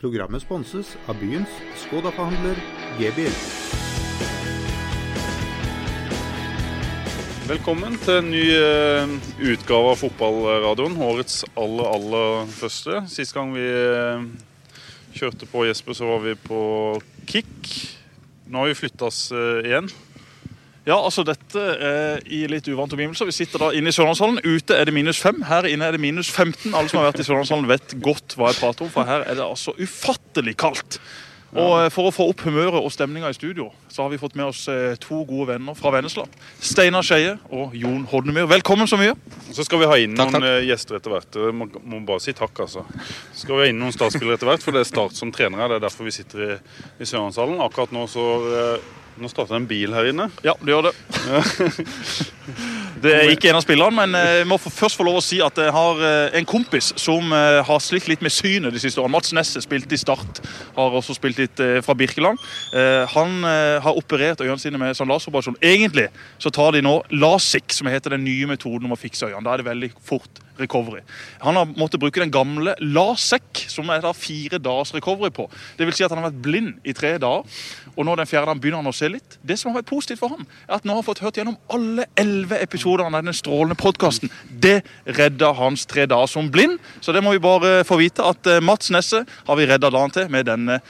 Programmet sponses av byens Skoda-forhandler G-bil. Velkommen til en ny eh, utgave av Fotballradioen. Årets aller, aller første. Sist gang vi eh, kjørte på Jesper, så var vi på Kick. Nå har vi flytta oss eh, igjen. Ja, altså dette er i litt uvante omgivelser. Vi sitter da inne i Sørlandshallen. Ute er det minus fem. Her inne er det minus 15. Alle som har vært i Sørlandshallen vet godt hva jeg prater om, for her er det altså ufattelig kaldt. Og eh, For å få opp humøret og stemninga i studio, så har vi fått med oss eh, to gode venner fra Vennesla. Steinar Skeie og Jon Hodnemyr. Velkommen så mye. Så skal vi ha inn Takk, noen takk. gjester etter hvert. Må, må bare si takk, altså. Så skal vi ha inn noen startspillere etter hvert, for det er Start som trenere. Det er derfor vi sitter i, i Sørlandshallen. Akkurat nå så eh, Nå starter det en bil her inne. Ja, det gjør det. Det er ikke en av spillerne, men eh, jeg må først få lov å si at jeg har eh, en kompis som eh, har slitt litt med synet de siste årene. Mats Nesse spilte i Start, har også spilt litt eh, fra Birkeland. Eh, Han eh, har operert øynene sine med sånn laseroperasjon. Egentlig så tar de nå LASIK, som heter den nye metoden om å fikse øynene. Da er det veldig fort recovery. Han har måttet bruke den gamle LASEK, som er da fire dagers recovery på. Det vil si at han har vært blind i tre dager, og nå den fjerde han begynner han å se litt. Det som har vært positivt for ham, er at nå har han fått hørt gjennom alle elleve episodene av denne strålende podkasten. Det redda hans tre dager som blind, så det må vi bare få vite at eh, Mats Nesse har vi redda dagen til med denne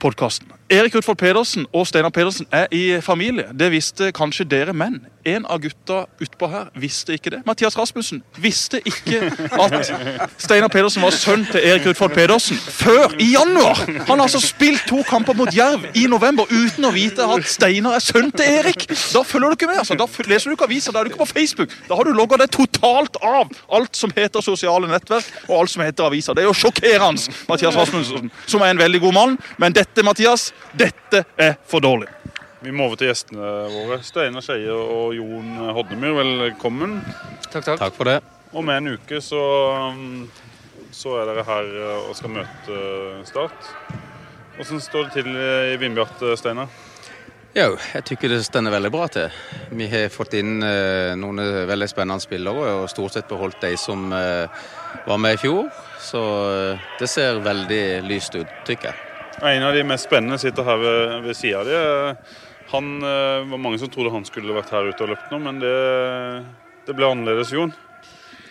podkasten. Erik Utfold Pedersen og Steinar Pedersen er i familie. Det visste kanskje dere, men en av gutta utpå her visste ikke det. Mathias Rasmussen visste ikke at Steinar Pedersen var sønn til Erik Utfold Pedersen før i januar! Han har altså spilt to kamper mot Jerv i november uten å vite at Steinar er sønn til Erik! Da følger du ikke med. altså. Da leser du ikke aviser, da er du ikke på Facebook. Da har du logga deg totalt av alt som heter sosiale nettverk og alt som heter aviser. Det er jo sjokkerende, Mathias Rasmussen, som er en veldig god mann. Men dette, Mathias, dette er for dårlig. Vi må over til gjestene våre. Steinar Skeie og Jon Hodnemyr, velkommen. Takk, takk. Takk for det. Om en uke så, um, så er dere her uh, og skal møte uh, Start. Hvordan står det til i Vindbjart, Steinar? Jo, jeg tykker det stender veldig bra til. Vi har fått inn eh, noen veldig spennende spillere og stort sett beholdt de som eh, var med i fjor. Så eh, det ser veldig lyst ut, tykker jeg. En av de mest spennende sitter her ved, ved sida av de. Han uh, var mange som trodde han skulle vært her ute og løpt nå, men det, det ble annerledes, Jon.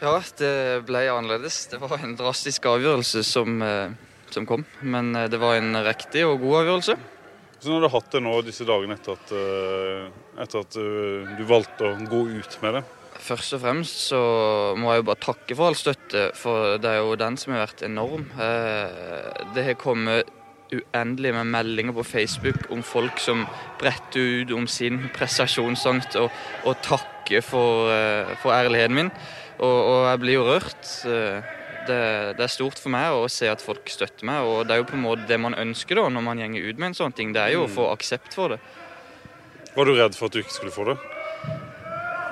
Ja, det ble annerledes. Det var en drastisk avgjørelse som, eh, som kom. Men eh, det var en riktig og god avgjørelse. Hvordan har du hatt det nå disse dagene etter at, etter at du valgte å gå ut med det? Først og fremst så må jeg jo bare takke for all støtte, for det er jo den som har vært enorm. Eh, Det har kommet uendelig med meldinger på Facebook om folk som bretter ut om sin prestasjonsangst og, og takker for, eh, for ærligheten min. Og, og jeg blir jo rørt. Eh, Det, det er stort for meg å se at folk støtter meg, og det er jo på en måte det man ønsker da når man gjenger ut med en sånn ting. Det er jo å få aksept for det. Var du redd for at du ikke skulle få det?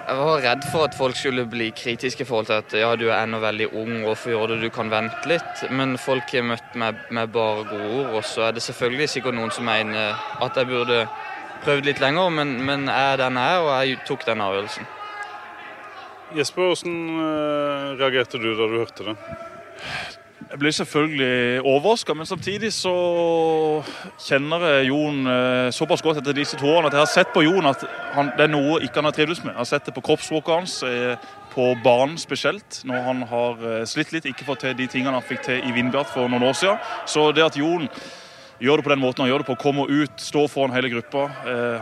Jeg var redd for at folk skulle bli kritiske i forhold til at ja, du er ennå veldig ung, hvorfor gjør det, du kan vente litt. Men folk har møtt meg med bare gode ord, og så er det selvfølgelig sikkert noen som mener at jeg burde prøvd litt lenger, men, men jeg er den jeg er, og jeg tok den avgjørelsen. Jesper, hvordan uh, reagerte du da du hørte det? Jeg ble selvfølgelig overraska, men samtidig så kjenner jeg Jon eh, såpass godt etter disse to årene at jeg har sett på Jon at han, det er noe ikke han har trivdes med. Jeg har sett det på kroppsspråket hans, eh, på banen spesielt, når han har eh, slitt litt, ikke fått til de tingene han fikk til i Vindbjart for noen år siden. Så det at Jon gjør det på den måten han gjør det på, kommer ut, står foran hele gruppa.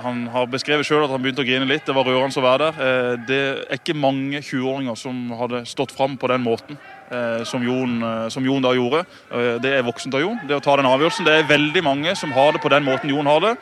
Han har beskrevet sjøl at han begynte å grine litt. Det var rørende å være der. Det er ikke mange 20-åringer som hadde stått fram på den måten. Eh, Som Jon, eh, som Jon da gjorde. Eh, Det er voksent av Jon, det å ta den avgjørelsen. Det er veldig mange som har det på den måten Jon har det.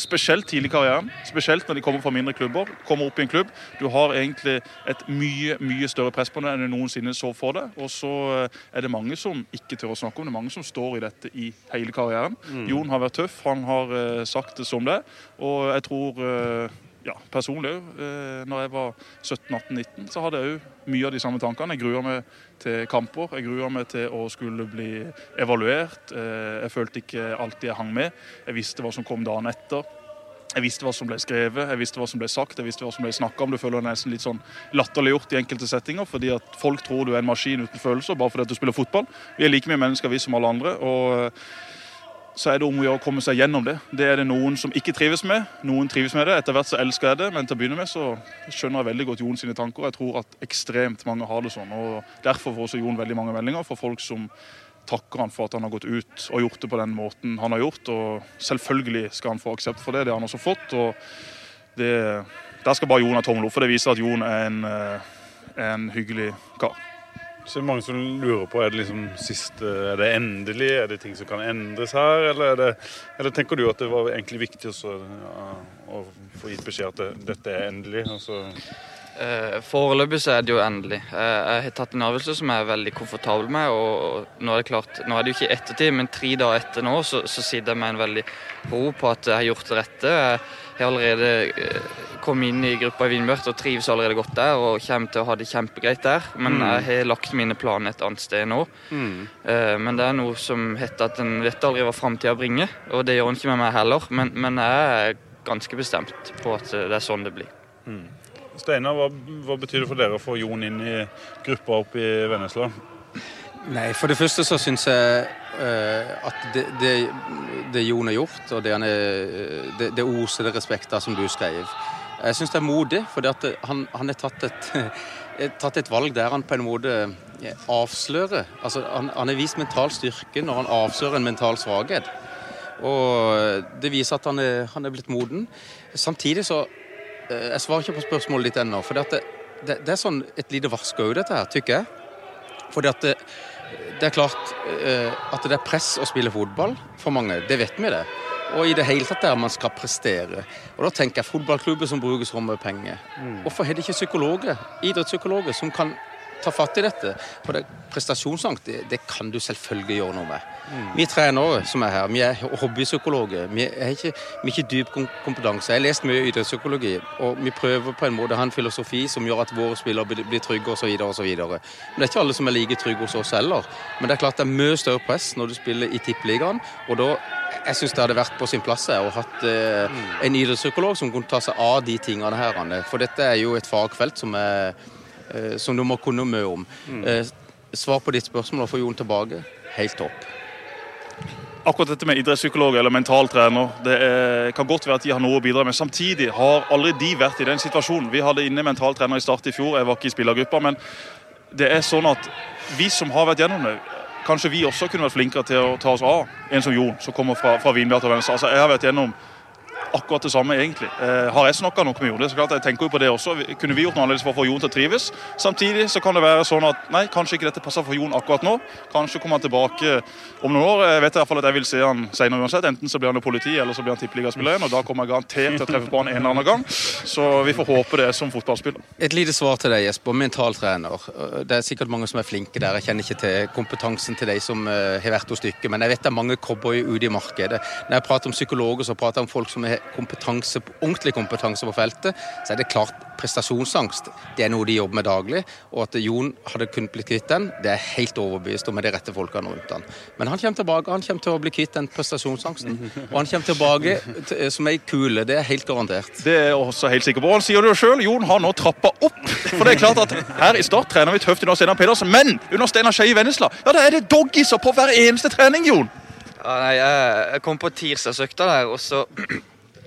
Spesielt tidlig i karrieren. Spesielt når de kommer fra mindre klubber. Kommer opp i en klubb. Du har egentlig et mye mye større press på deg enn du noensinne så for deg. Og så er det mange som ikke tør å snakke om det. Mange som står i dette i hele karrieren. Jon har vært tøff. Han har sagt det som det. Og jeg tror ja, personlig òg. Eh, når jeg var 17-18-19, så hadde jeg òg mye av de samme tankene. Jeg grua meg til kamper. Jeg grua meg til å skulle bli evaluert. Eh, jeg følte ikke alltid jeg hang med. Jeg visste hva som kom dagen etter. Jeg visste hva som ble skrevet, jeg visste hva som ble sagt, jeg visste hva som ble snakka om. Du føler deg nesten litt sånn latterliggjort i enkelte settinger, fordi at folk tror du er en maskin uten følelser bare fordi at du spiller fotball. Vi er like mye mennesker vi som alle andre. og så er det om å gjøre å komme seg gjennom det. Det er det noen som ikke trives med. Noen trives med det. Etter hvert så elsker jeg det, men til å begynne med så skjønner jeg veldig godt Jon sine tanker. Jeg tror at ekstremt mange har det sånn. og Derfor får også Jon veldig mange meldinger fra folk som takker han for at han har gått ut og gjort det på den måten han har gjort. og Selvfølgelig skal han få aksept for det. Det har han også fått. og det, Der skal bare Jon ha tommel opp, for det viser at Jon er en, eh, en hyggelig kar. Så det er mange som lurer på er det liksom siste, er det endelig, er det ting som kan endres her? Eller, det, eller tenker du at det var egentlig viktig også, ja, å få gitt beskjed at det, dette er endelig? Altså Eh, Foreløpig så er det jo endelig. Eh, jeg har tatt en avgjørelse som jeg er veldig komfortabel med. og Nå er det klart, nå er det jo ikke ettertid, men tre dager etter nå så, så sitter jeg med en veldig ro på at jeg har gjort det rette. Jeg har allerede eh, kommet inn i gruppa i Vindbjart og trives allerede godt der og kommer til å ha det kjempegreit der. Men jeg har lagt mine planer et annet sted nå. Mm. Men det er noe som heter at en vet aldri hva framtida bringer, og det gjør en ikke med meg heller. Men, men jeg er ganske bestemt på at det er sånn det blir. Steinar, hva, hva betyr det for dere å få Jon inn i gruppa oppe i Vennesla? Nei, For det første så syns jeg uh, at det, det, det Jon har gjort, og det, han er, det, det oser det respekt av, som du skrev. Jeg syns det er modig, for han, han er tatt et, tatt et valg der han på en måte avslører altså Han han har vist mental styrke når han avslører en mental svakhet. Og det viser at han er, han er blitt moden. Samtidig så eh, Jeg svarer ikke på spørsmålet ditt ennå. For det, det, er sånn et lite varsko dette her, tykker jeg. Fordi at det, er klart eh, at det er press å spille fotball for mange. Det vet vi det. Og i det hele tatt der man skal prestere. Og da tenker jeg fotballklubber som bruker så mye penger. Hvorfor har de ikke psykologer, idrettspsykologer som kan ta fatt i dette? For det, prestasjonsangst det, det kan du selvfølgelig gjøre noe med. Vi trenere som er her, vi er hobbypsykologer. Vi har ikke, vi er ikke dyp kompetanse. Jeg har lest mye idrettspsykologi, og vi prøver på en måte å ha en filosofi som gjør at våre spillere blir, blir trygge osv. Men det er ikke alle som er like trygge hos oss heller. Men det er klart det er mye større press når du spiller i tippeligaen. Og da jeg syns det hadde vært på sin plass å hatt eh, en idrettspsykolog som kunne ta seg av de tingene her. For dette er jo et fagfelt som, er, som du må kunne mye om. Eh, svar på ditt spørsmål og få Jon tilbake. Helt topp. akkurat dette med idrettspsykolog eller mentaltrener, det er, kan godt være at de har noe å bidra med. Samtidig har aldri de vært i den situasjonen. Vi hadde inne mentaltrener i start i fjor, jeg var ikke i spillergruppa, men det er sånn at vi som har vært gjennom det, kanskje vi også kunne vært flinkere til å ta oss av en som Jon, som kommer fra, fra Vinbjart og Venstre. Altså, jeg har vært gjennom akkurat det samme, egentlig. Eh, har jeg snakka noe med Jon? Det er så klart Jeg tenker jo på det også. Kunne vi gjort noe annerledes for å få Jon til å trives? Samtidig så kan det være sånn at nei, kanskje ikke dette passer for Jon akkurat nå. Kanskje kommer han tilbake om noen år. Jeg vet i hvert fall at jeg vil se han senere uansett. Enten så blir han politi, eller så blir han tippeligaspiller igjen. Og da kommer jeg garantert til å treffe på han en eller annen gang. Så vi får håpe det som fotballspiller. Et lite svar til deg, Jesper. Mentaltrener. Det er sikkert mange som er flinke der. Jeg kjenner ikke til kompetansen til de som eh, har vært hos dere, men jeg vet det er mange cowboyer ute i markedet. Når jeg prater om psykologer, så prater jeg om folk som har kompetanse, ordentlig kompetanse på feltet. Så er det klart prestasjonsangst. Det er noe de jobber med daglig. Og at Jon hadde kunnet bli kvitt den, det er helt overbevist om med de rette folkene rundt han. Men han kommer tilbake. Han kommer til å bli kvitt den prestasjonsangsten. Og han kommer tilbake til- som ei kule. Det er helt garantert. Det er jeg også helt sikker på. Han sier det jo sjøl. Jon har nå trappa opp. For det er klart at her i Start trener vi tøft under Steinar Pedersen, men under Steinar Skei i Vennesla, ja, da er det doggiser på hver eneste trening, Jon. Ja, nei, jeg, jeg kom på tirsdagsøkta der, og så,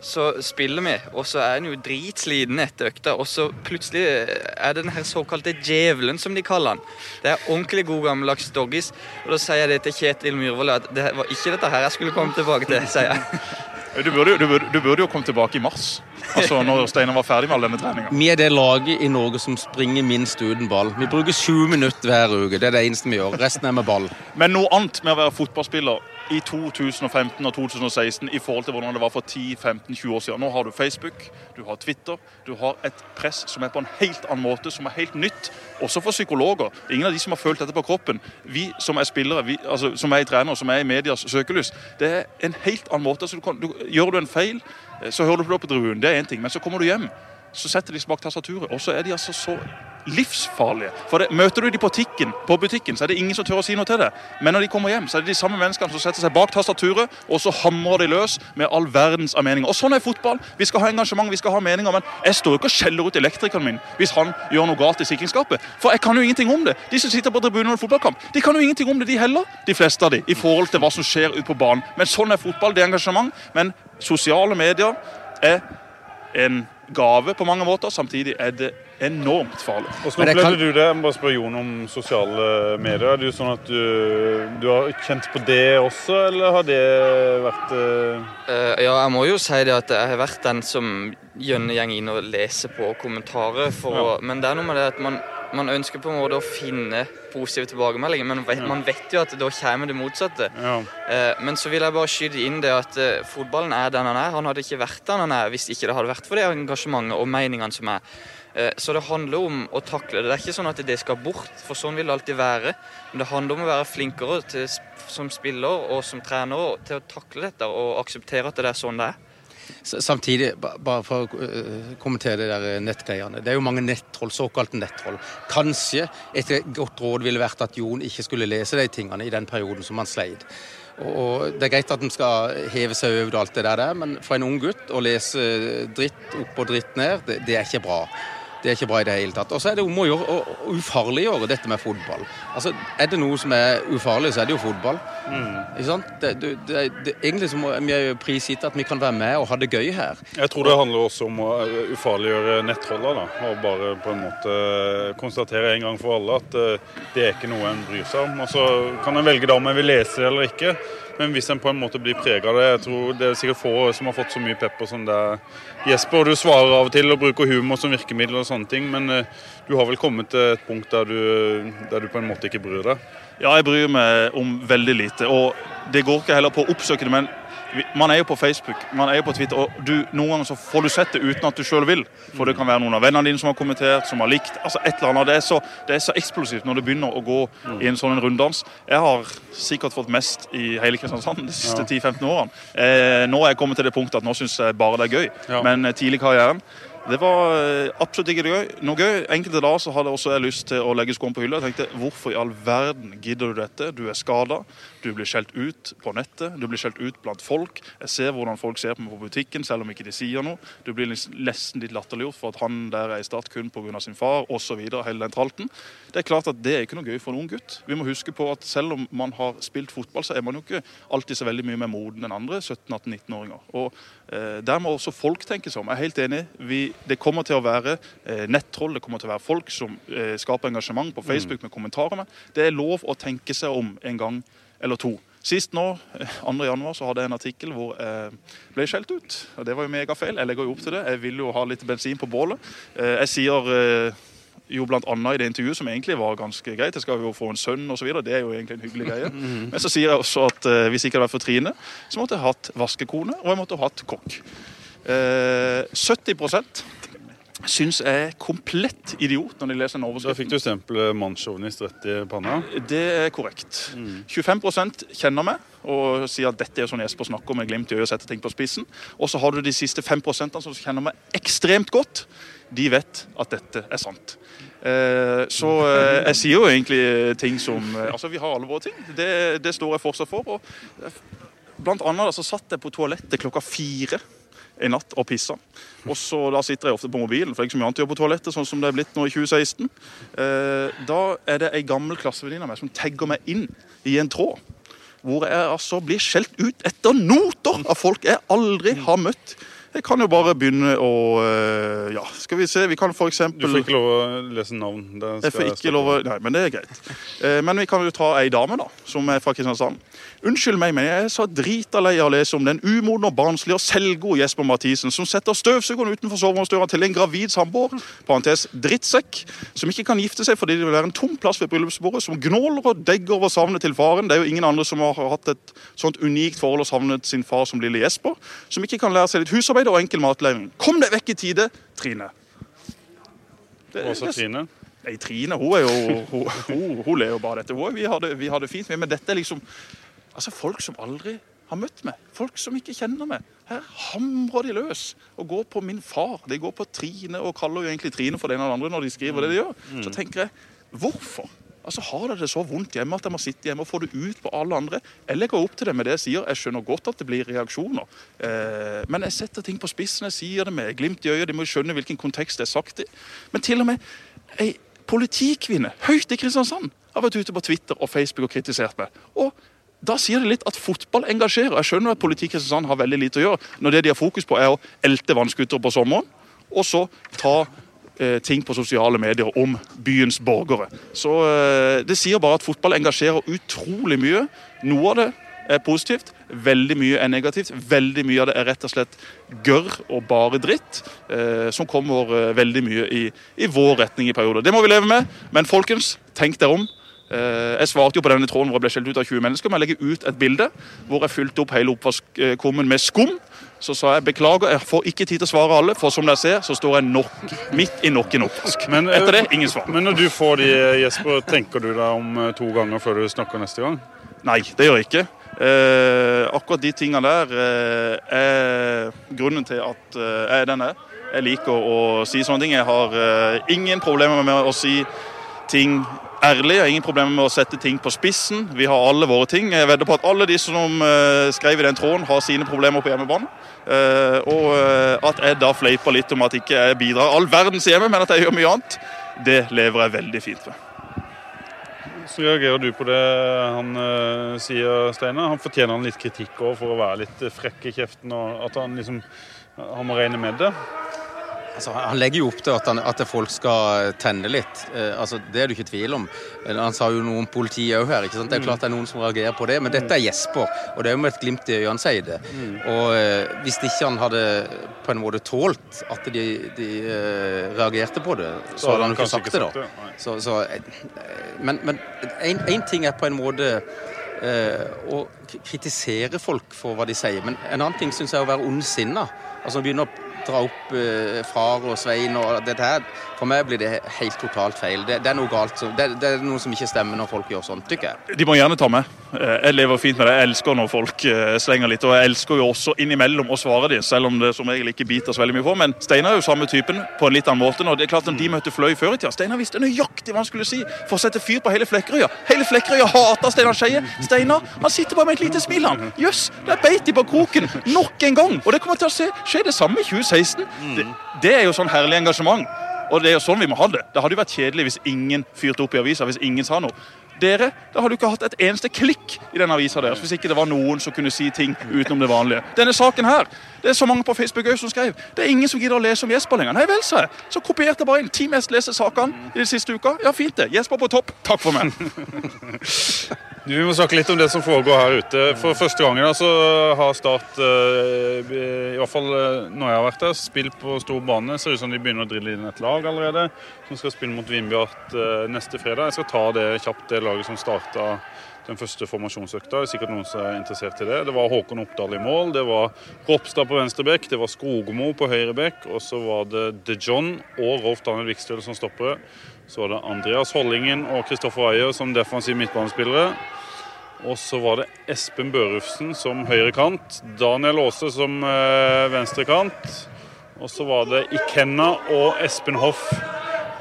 så spiller vi. Og så er han jo dritsliten etter økta, og så plutselig er det den her såkalte djevelen, som de kaller han. Det er ordentlig god gammeldags doggies. Og da sier jeg det til Kjetil Myhrvold at det var ikke dette her jeg skulle komme tilbake til, sier jeg. Du burde, du, burde, du burde jo komme tilbake i mars, altså når Steinar var ferdig med all denne treninga. Vi er det laget i Norge som springer minst uten ball. Vi bruker sju minutter hver uke. Det er det eneste vi gjør. Resten er med ball. Men noe annet med å være fotballspiller i 2015 og 2016 i forhold til hvordan det var for 10-15-20 år siden. Nå har du Facebook, du har Twitter, du har et press som er på en helt annen måte, som er helt nytt. Også for psykologer. Ingen av de som har følt dette på kroppen. Vi som er spillere, vi, altså, som er i trener, som er i medias søkelys, det er en helt annen måte. Altså, du kan, du, gjør du en feil, eh, så hører du på det på druen. Det er én ting. Men så kommer du hjem. Så setter de seg bak tastaturet, og så er de altså så livsfarlige. For det, Møter du de på, tikken, på butikken, så er det ingen som tør å si noe til det. Men når de kommer hjem, så er det de samme menneskene som setter seg bak tastaturet, og så hamrer de løs med all verdens av meninger. Og sånn er fotball. Vi skal ha engasjement, vi skal ha meninger, men jeg står ikke og skjeller ut elektrikeren min hvis han gjør noe galt i sikringsskapet. For jeg kan jo ingenting om det. De som sitter på tribunen under fotballkamp, de kan jo ingenting om det, de heller. De fleste av de, i forhold til hva som skjer ute på banen. Men sånn er fotball, det er engasjement. Men sosiale medier er en gave på mange måter. Samtidig er det enormt farlig. Hvordan opplevde kan- du det? Jeg må Bare spør Jon om sosiale medier. Er det jo sånn at du, du har kjent på det også, eller har det vært uh... Eh, ja, jeg må jo si det at jeg har vært den som gjerne går inn og leser på kommentarer. For å, men det er noe med det at man, man ønsker på en måte å finne positive tilbakemeldinger, men vet, man vet jo at da kommer det motsatte. Ja. Eh, men så vil jeg bare skyte inn det at eh, fotballen er den han er. Han hadde ikke vært den han er hvis ikke det hadde vært for det engasjementet og meningene som er. Eh, Så det handler om å takle det. Det er ikke sånn at det skal bort, for sånn vil det alltid være. Men det handler om å være flinkere til, som spiller og som trener til å takle dette og akseptere at det er sånn det er. Samtidig, bare for å øh, kommentere de nettgreiene. Det er jo mange nettroll, såkalte nettroll. Kanskje et godt råd ville vært at Jon ikke skulle lese de tingene i den perioden som han sleit. Og Det er greit at en skal heve seg over alt det der, men for en ung gutt å lese dritt opp og dritt ned, det, det er ikke bra. Det er ikke bra i det hele tatt. Og så er det om å gjøre å ufarliggjøre dette med fotball. Altså, Er det noe som er ufarlig, så er det jo fotball. Ikke sant? Det, det, det, det, egentlig så må vi prisgitt at vi kan være med og ha det gøy her. Jeg tror det handler også om å ufarliggjøre nettroller. da, Og bare på en måte konstatere en gang for alle at eh, det er ikke noe en bryr seg om. Og så kan en velge da om en vil lese det eller ikke. Men hvis en på en måte blir prega av det Jeg tror det er sikkert få som har fått så mye pepper som det er Jesper. Du svarer av og til og bruker humor som virkemiddel og sånne ting, men eh, du har vel kommet til et punkt der du, der du på en måte ikke bryr deg? Ja, jeg bryr meg om veldig lite. Og det går ikke heller på å oppsøke det, men man er jo på Facebook, man er jo på Twitter, og du, noen ganger så får du sett det uten at du sjøl vil. For det kan være noen av vennene dine som har kommentert, som har likt. altså et eller annet. Det er så, det er så eksplosivt når det begynner å gå i en sånn runddans. Jeg har sikkert fått mest i hele Kristiansand de siste 10-15 årene. Eh, nå er jeg kommet til det punktet at nå syns jeg bare det er gøy. Ja. Men eh, tidlig i karrieren det var eh, absolutt ikke gøy. noe gøy. Enkelte dager så hadde også jeg lyst til å legge skoene på hylla. Jeg tenkte, Hvorfor i all verden gidder du dette? Du er skada. Du blir skjelt ut på nettet. Du blir skjelt ut blant folk. Jeg ser hvordan folk ser på meg på butikken, selv om ikke de sier noe. Du blir nesten litt latterliggjort for at han der er i Start kun pga. sin far osv. Hele den tralten. Det er klart at det er ikke noe gøy for en ung gutt. Vi må huske på at selv om man har spilt fotball, så er man jo ikke alltid så veldig mye mer moden enn andre 17-18-19-åringer. Og eh, Der må også folk tenke seg om. Jeg er helt enig. Vi, det kommer til å være eh, nettroll, det kommer til å være folk som eh, skaper engasjement på Facebook med kommentarer. med. Det er lov å tenke seg om en gang eller to. Sist nå, eh, 2. januar, så hadde jeg en artikkel hvor jeg ble skjelt ut. Og Det var jo megafeil. Jeg legger jo opp til det. Jeg vil jo ha litt bensin på bålet. Eh, Jeg sier eh, jo annet i det intervjuet, som egentlig var ganske greit. Jeg skal jo få en sønn osv. Det er jo egentlig en hyggelig greie. Men så sier jeg også at eh, hvis ikke det hadde vært for Trine, så måtte jeg hatt vaskekone, og jeg måtte hatt kokk. Eh, 70 syns er komplett idiot når de leser en Da fikk du stempelet mannssjåvinist rett i panna. Det er korrekt. 25% kjenner meg og sier at dette er sånn Jesper snakker med glimt i øyet og setter ting på spissen. Og så har du de siste 5% som kjenner meg ekstremt godt. De vet at dette er sant. Eh, så eh, jeg sier jo egentlig ting som eh, Altså, vi har alle våre ting. Det, det står jeg fortsatt for. Og blant annet så satt jeg på toalettet klokka fire i natt og pissa. Og så Da sitter jeg ofte på mobilen, for det er ikke så mye annet å gjøre på toalettet. sånn som det er blitt nå i 2016. Eh, da er det ei gammel klassevenninne av meg som tagger meg inn i en tråd. Hvor jeg altså blir skjelt ut etter noter av folk jeg aldri har møtt. Jeg kan jo bare begynne å eh, Ja, skal vi se. Vi kan for Du får ikke lov å lese navn. Det jeg får ikke lov å Nei, men det er greit. Eh, Men vi kan jo ta ei dame, da, som er fra Kristiansand. Unnskyld meg, men jeg er så drita lei av å lese om den umodne og barnslige og selvgode Jesper Mathisen som setter støvsugeren utenfor soveromsdøra til en gravid samboer, parentes drittsekk, som ikke kan gifte seg fordi det vil være en tom plass ved bryllupsbordet, som gnåler og degger over savnet til faren. Det er jo ingen andre som har hatt et sånt unikt forhold og savnet sin far som lille Jesper, som ikke kan lære seg litt husarbeid og enkel matlaging. Kom deg vekk i tide, Trine. Det- Også Trine. Nei, Trine hun er jo Hun, hun, hun ler jo bare dette. Hun, vi, har det, vi har det fint. Men dette er liksom Altså folk som aldri har møtt meg. Folk som ikke kjenner meg. Her hamrer de løs og går på min far. De går på Trine og kaller jo egentlig Trine for det ene eller andre når de skriver det de gjør. Så tenker jeg, hvorfor? Altså Har dere det så vondt hjemme at jeg må sitte hjemme og få det ut på alle andre? Jeg legger opp til det med det jeg sier. Jeg skjønner godt at det blir reaksjoner. Eh, men jeg setter ting på spissen. Jeg sier det med glimt i øyet. De må jo skjønne hvilken kontekst det er sagt i. Men til og med ei politikvinne høyt i Kristiansand har vært ute på Twitter og Facebook og kritisert meg. Og da sier det litt at fotball engasjerer. Jeg skjønner at politikk Kristiansand har veldig lite å gjøre når det de har fokus på er å elte vannskuter på sommeren, og så ta ting på sosiale medier om byens borgere. Så eh, Det sier bare at fotball engasjerer utrolig mye. Noe av det er positivt, veldig mye er negativt. Veldig mye av det er rett og slett gørr og bare dritt, eh, som kommer eh, veldig mye i, i vår retning i perioder. Det må vi leve med, men folkens, tenk dere om. Eh, Jeg svarte jo på denne tråden hvor jeg ble skjelt ut av 20 mennesker, men jeg legger ut et bilde hvor jeg fylte opp hele oppvaskkummen med skum. Så sa jeg beklager, jeg får ikke tid til å svare alle, for som dere ser, så står jeg nok, midt i nok en oppvask. Men, eh, Etter det, ingen svar. Men når du får de, Jesper, tenker du deg om eh, to ganger før du snakker neste gang? Nei, det gjør jeg ikke. Eh, akkurat de tingene der eh, er grunnen til at eh, jeg er den jeg er. Jeg liker å si sånne ting. Jeg har eh, ingen problemer med å si ting ærlig. Jeg har ingen problemer med å sette ting på spissen. Vi har alle våre ting. Jeg vedder på at alle de som eh, skrev i den tråden, har sine problemer på hjemmebane. Eh, og eh, at jeg da fleiper litt om at ikke jeg bidrar all verdens hjemme, men at jeg gjør mye annet, det lever jeg veldig fint med. Så reagerer du på det han sier, Steinar? Han fortjener han litt kritikk òg for å være litt frekk i kjeften, og at han liksom han må regne med det. Altså, han legger jo opp til at, han, at folk skal tenne litt. Eh, altså, det er det ikke tvil om. Han sa jo noe om politiet òg her. ikke sant? Det er klart det er noen som reagerer på det, men dette er Jesper. Og det er jo med et glimt i øynene han sier det. Og eh, hvis ikke han hadde på en måte tålt at de, de eh, reagerte på det, så, hadde han jo ikke sagt det, da. Så, så, eh, men en én ting er på en måte eh, å kritisere folk for hva de sier, men en annen ting syns jeg er å være ondsinna. Altså begynne å dra opp eh, far og Svein og dette her. For meg blir det helt totalt feil. Det, det er noe galt. Det, det er noe som ikke stemmer når folk gjør sånt, tykker jeg. De må gjerne ta med. Eh, Jeg lever fint med det. Jeg elsker når folk eh, slenger litt. Og jeg elsker jo også innimellom å svare dem, selv om det som regel ikke biter så veldig mye på. Men Steinar er jo samme typen på en litt annen måte. Når det er klart at de møtte Fløy før i tida. Steinar visste nøyaktig hva han skulle si for å sette fyr på hele Flekkerøya. Hele Flekkerøya hater Steinar Skeie. Steinar han sitter bare med et lite smil, han. Jøss, der beit de på kroken nok en gang. Og det kommer til å skje det samme i 2016. Det, det er jo sånn herlig engasjement. Og det er jo sånn vi må ha det. Det hadde jo vært kjedelig hvis ingen fyrte opp i avisa, hvis ingen sa noe. Dere, da hadde du ikke hatt et eneste klikk i den avisa deres hvis ikke det var noen som kunne si ting utenom det vanlige. Denne saken her, det er så mange på Facebook også som skrev. Det er ingen som gidder å lese om Jesper lenger. Nei vel, sa jeg. Så kopierte jeg bare inn ti mest leste sakene i de siste uka. Ja, fint det. Jesper på topp. Takk for meg. Vi må snakke litt om det som foregår her ute. For første gangen da, så har Start, eh, i hvert fall eh, når jeg har vært der, spilt på stor bane. Ser ut som de begynner å drille inn et lag allerede, som skal spille mot Vindbjart eh, neste fredag. Jeg skal ta det kjapt, det som starta den første formasjonsøkta. Det er sikkert noen som er interessert i det. Det var Håkon Oppdal i mål, det var Ropstad på venstre bekk, det var Skogmo på høyre bekk, og så var det De John og Rolf Daniel Vikstøl som stoppere. Så var det Andreas Hollingen og Kristoffer Ayer som defensive midtbanespillere. Og så var det Espen Børufsen som høyre kant, Daniel Aase som venstrekant. venstre kant. Og så var det Ikenna og Espen Hoff.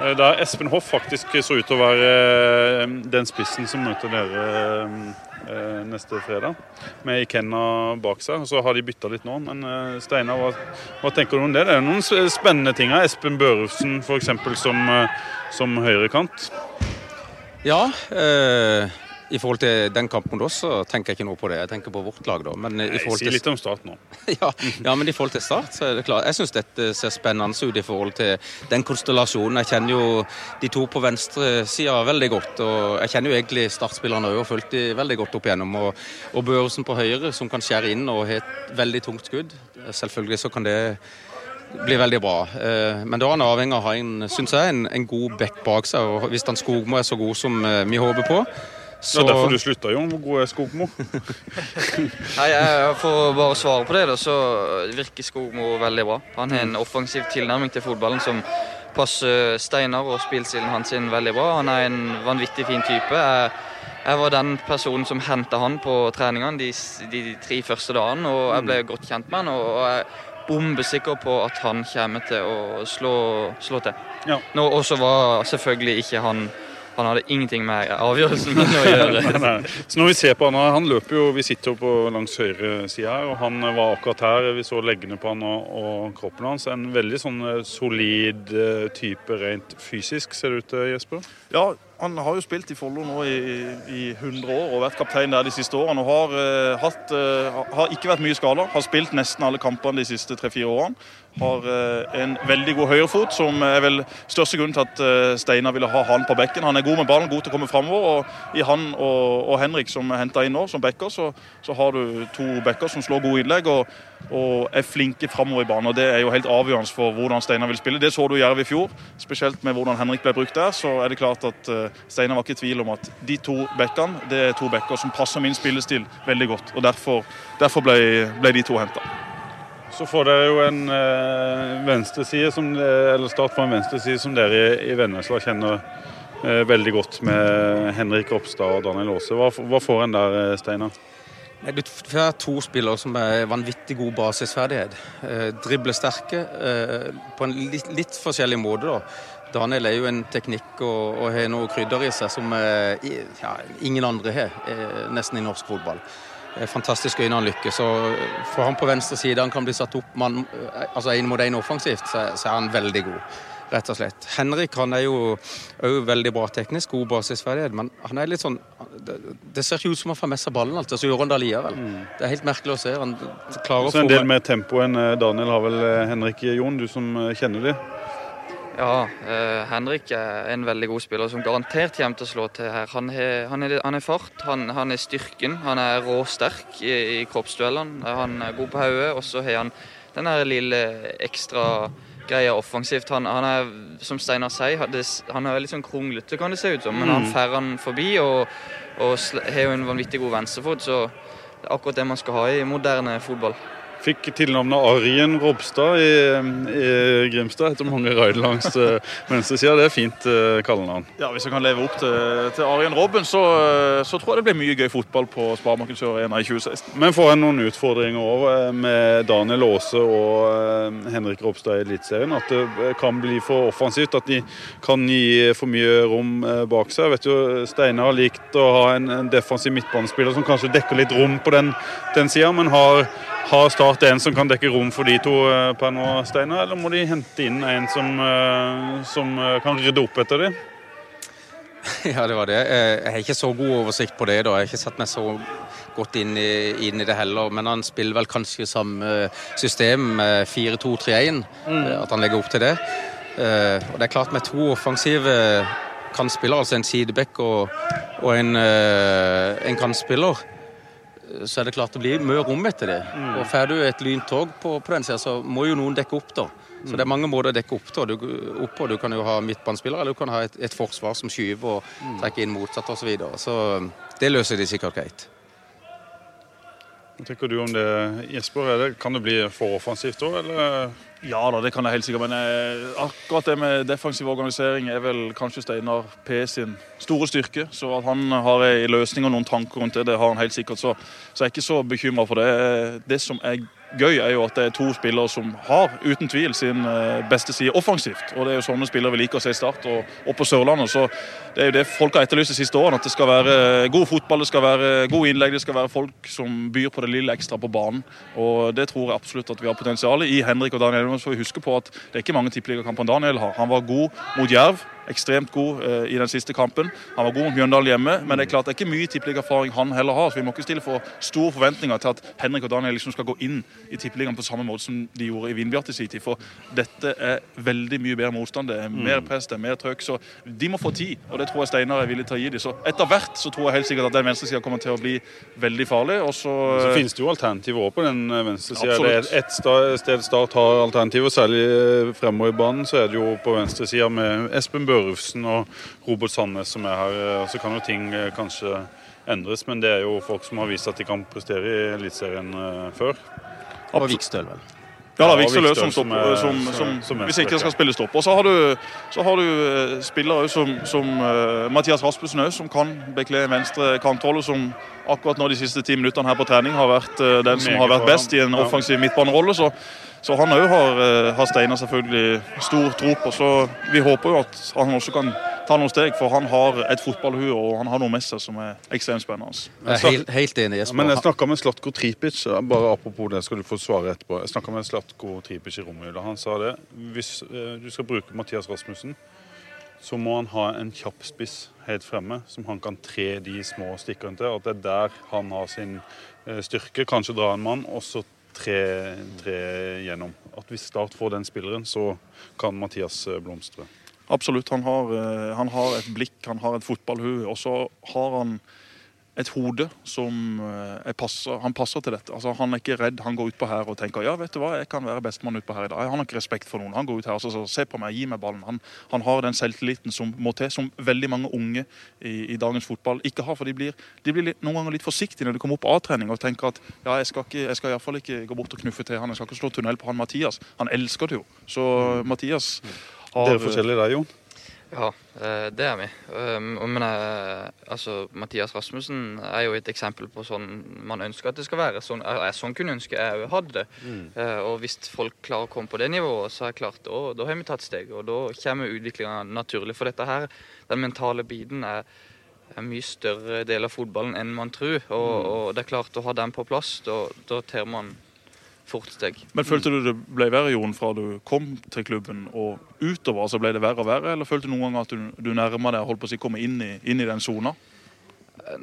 Eh, Der Espen Hoff faktisk så ut til å være eh, den spissen som møter dere eh, neste fredag, med Ikenna bak seg. Så har de bytta litt nå, men Steinar, hva, hva tenker du om det? Det er noen spennende ting her. Espen Børufsen f.eks. som, som høyrekant. Ja, eh, i forhold til den kampen da, så tenker jeg ikke noe på det. Jeg tenker på vårt lag, da. Men eh, i forhold Si litt om Start nå. ja, ja, men i forhold til Start, så er det klart. Jeg syns dette ser spennende ut i forhold til den konstellasjonen. Jeg kjenner jo de to på venstresida veldig godt. Og jeg kjenner jo egentlig Start-spillerne òg og fulgt de veldig godt opp igjennom. Og, og Børsen på høyre, som kan skjære inn og har et veldig tungt skudd. Selvfølgelig så kan det bli veldig bra. Eh, Men da er han avhengig av å ha en, synes jeg, en, en god back bak seg. Og hvis han Skogmo er så god som eh, vi håper på, Det er derfor du slutta, Jon. Hvor god er Skogmo? Nei, jeg- For å bare svare på det, da, så virker Skogmo veldig bra. Han har en offensiv tilnærming til fotballen som passer Steinar og spillstilen hans inn veldig bra. Han er en vanvittig fin type. Jeg jeg var den personen som henta han på treningene de, de, tre første dagene. Og jeg ble godt kjent med han, og jeg er bombesikker på at han kommer til å slå, slå til. Ja. Nå, og så var selvfølgelig ikke han han hadde ingenting med avgjørelsen min å gjøre. så når Vi ser på han, han løper jo, vi sitter jo på langs høyre side her, og han var akkurat her. Vi så leggene på han og, og kroppen hans. En veldig sånn eh, solid eh, type rent fysisk, ser det ut til, Jesper? Ja, han har jo spilt i Follo nå i, i 100 år og vært kaptein der de siste årene. og Har, uh, hatt, uh, har ikke vært mye skada. Har spilt nesten alle kampene de siste tre-fire årene. Har uh, en veldig god høyrefot, som er vel største grunnen til at Steinar ville ha han på bekken. Han er god med ballen, god til å komme framover. Og i han og, og Henrik, som er henta inn nå som backer, så, så, har du to backer som slår gode innlegg og, og er flinke framover i banen. og Det er jo helt avgjørende for hvordan Steinar vil spille. Det så du i Jerv i fjor, spesielt med hvordan Henrik ble brukt der. så er det klart at Steinar var ikke i tvil om at de to bekkene det er to bekker som passer min spillestil veldig godt. og Derfor, derfor ble, ble, de to henta. Så får dere jo en eh, venstreside som, eller start på en venstreside som dere i, Vennesla kjenner eh, veldig godt med Henrik Ropstad og Daniel Aase. Hva, hva, får en der, eh, Steinar? Du får to spillere som er vanvittig god basisferdighet. Eh, driblesterke eh, på en litt, litt forskjellig måte. da. Daniel er jo en teknikk og, og har noe krydder i seg som eh, ja, ingen andre har, eh, nesten i norsk fotball. Fantastisk øyne han lykkes. og For han på venstre side han kan bli satt opp man, eh, altså en mot en offensivt, så, så, er han veldig god. Rett og slett. Henrik han er jo òg veldig bra teknisk, god basisferdighet, men han er litt sånn Det, det ser ikke ut som han får med seg ballen, alltid, så gjør han det likevel. Mm. Det er helt merkelig å se. Han klarer så en del mer tempo enn Daniel har vel Henrik Jon, du som kjenner dem? Ja, eh, Henrik er en veldig god spiller som garantert kommer til å slå til her. Han er, han er, han er fart, han, han, er styrken, han er råsterk i, i kroppsduellene. Han er god på hodet, og så har han den lille ekstra greia offensivt. Han, han, er, som Steinar sier, han er litt sånn kronglete, kan det se ut som. Men mm. han får han forbi og, og har jo en vanvittig god venstrefot, så det er akkurat det man skal ha i moderne fotball. Fikk tilnavnet Arjen Robstad i, i Grimstad etter mange raid langs uh, venstresida. Det er fint uh, kallenavn. Ja, Hvis jeg kan leve opp til, til Arjen Robben, så, uh, så, tror jeg det blir mye gøy fotball på Sparebanken Sør Arena i 2016. Men får en noen utfordringer òg med Daniel Aase og Henrik Robstad i Eliteserien? At det kan bli for offensivt? At de kan gi for mye rom bak seg? Jeg vet jo Steinar har likt å ha en, en defensiv midtbanespiller som kanskje dekker litt rom på den, den sida, men har har Start en som kan dekke rom for de to eh, per nå, Steinar, eller må de hente inn en som, eh, som eh, kan rydde opp etter dem? Ja, det var det. Jeg har ikke så god oversikt på det. da. Jeg har ikke satt meg så godt inn i, inn i det heller. Men han spiller vel kanskje samme system, 4-2-3-1. Mm. At han legger opp til det. Og det er klart med to offensive kantspillere, altså en sideback og, og en, en kantspiller, så er det klart det blir mye rom etter det. Mm. Og Får du et lyntog på, på den sida, så må jo noen dekke opp, da. Så det er mange måter å dekke opp da. Du, opp på. du kan jo ha midtbanespillere, eller du kan ha et, et forsvar som skyver og mm. trekker inn motsatt osv. Så, videre. så det løser de sikkert greit. Hva tenker du om det, Jesper? Det, kan det bli for offensivt òg, eller? Ja da, det kan jeg helt sikkert. Men eh, akkurat det med defensiv organisering er vel kanskje Steinar P sin store styrke. Så at han har en løsning og noen tanker rundt det, det har han helt sikkert. Så, så jeg er ikke så bekymra for det. Det som er gøy, er jo at det er to spillere som har uten tvil sin eh, beste side offensivt. Og det er jo sånne spillere vi liker å se i Start og, og, på Sørlandet. Så det er jo det folk har etterlyst de siste årene. At det skal være eh, god fotball, det skal være gode innlegg, det skal være folk som byr på det lille ekstra på banen. Og det tror jeg absolutt at vi har potensial i. Henrik og Daniel så får vi huske på at det er ikke mange tippeligakamper Daniel har. Han var god mot Jerv ekstremt god eh, i den siste kampen. Han var god mot Mjøndalen hjemme, men det er klart det er ikke mye tippeligaerfaring han heller har. Så vi må ikke stille for store forventninger til at Henrik og Daniel liksom skal gå inn i tippeligaen på samme måte som de gjorde i Vindbjart i sin tid. For dette er veldig mye bedre motstand. Det er mer mm. press, det er mer trøkk. Så de må få tid, og det tror jeg Steinar er villig til å gi dem. Så etter hvert så tror jeg helt sikkert at den venstresida kommer til å bli veldig farlig. Og så, så finnes det jo alternativer òg på den eh, venstresida. Det er ett sted Start har alternativer, særlig eh, fremover i banen, så er det jo på venstresida med Espen Børufsen og Robert Sandnes som er her. Så kan jo ting eh, kanskje endres, men det er jo folk som har vist at de kan prestere i Eliteserien før. Og Vikstøl, vel. Ja, da, Ja, Vikse som Vikstøl som er- som, som- som, som hvis ikke skal spille stopp. Og så har du, så har du eh, spillere som, som eh, Mathias Rasmussen også, som kan bekle en venstre kantrolle, som akkurat nå de siste ti minuttene her på trening har vært eh, den som har vært best i en offensiv midtbanerolle. Så, så han òg har, eh, har Steinar selvfølgelig stor tro på. Så vi håper jo at han også kan ta noen steg, for han har et fotballhue og han har noe med seg som er ekstremt spennende. Jeg er helt, helt enig, Jesper. men jeg snakka med Slatko Tripic, bare apropos det, skal du få svare etterpå. Jeg snakket med Slatko Tripic i Romjula. Han sa det. Hvis eh, du skal bruke Mathias Rasmussen, så må han ha en kjapp spiss helt fremme, som han kan tre de små stikkerne til. At det er der han har sin eh, styrke. Kanskje dra en mann, og så tre, tre gjennom. At hvis Start får den spilleren, så kan Mathias eh, blomstre. Absolutt. Han har, eh, han har et blikk, han har et fotballhue, og så har han et hode som eh, er passer, han passer til dette. Altså, han er ikke redd. Han går utpå her og tenker ja, vet du hva, jeg kan være bestemann utpå her i dag. Han har ikke respekt for noen. Han går ut her og altså, så se på meg, gi meg ballen. Han, han har den selvtilliten som må til, som veldig mange unge i, i dagens fotball ikke har. For de blir, de blir litt, noen ganger litt forsiktige når de kommer opp A-trening og tenker at ja, jeg skal, ikke, jeg skal iallfall ikke gå bort og knuffe til han, jeg skal ikke slå tunnel på han Mathias. Han elsker det jo. Så Mathias har Dere er forskjellige der, Jon. Ja, eh, det er vi. Um, Men eh, altså, Mathias Rasmussen er jo et eksempel på sånn man ønsker at det skal være. Sånn, jeg, sånn kunne ønske jeg òg hadde det. Mm. og hvis folk klarer å komme på det nivået, så er det klart, da, da har vi tatt steg. Og da kommer utviklinga naturlig. For dette her, den mentale biten, er en mye større del av fotballen enn man tror. Og, og det er klart, å ha den på plass, da, da tar man fort steg. Men følte du det ble verre, Jon, fra du kom til klubben og utover? altså Ble det verre og verre, eller følte du noen gang at du, du nærma deg holdt på å si, komme inn i, inn i den sona?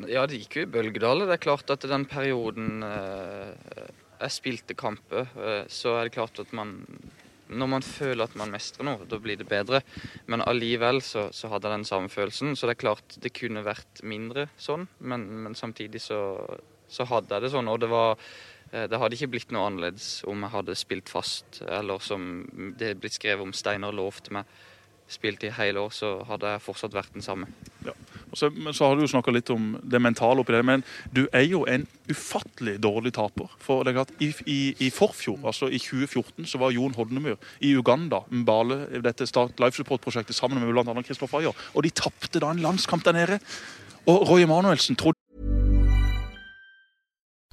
Ja, det gikk jo i bølgedaler. Det er klart at den perioden eh, jeg spilte kamper, eh, så er det klart at man Når man føler at man mestrer noe, da blir det bedre. Men allikevel så, så hadde jeg den samme følelsen. Så det er klart det kunne vært mindre sånn, men, men samtidig så, så hadde jeg det sånn. Og det var eh, det hadde ikke blitt noe annerledes om jeg hadde spilt fast, eller som det er blitt skrevet om Steinar lovte meg. Spilt i hele år, så hadde jeg fortsatt vært den samme. Og Så, men så har du jo snakka litt om det mentale oppi det. Men du er jo en ufattelig dårlig taper. For det er klart, i, i, i forfjor, altså i 2014, så var Jon Hodnemyr i Uganda, Mbale, dette Start Life Support-prosjektet sammen med bl.a. Christopher Ayer, Og de tapte da en landskamp der nede. Og Roy Emanuelsen trodde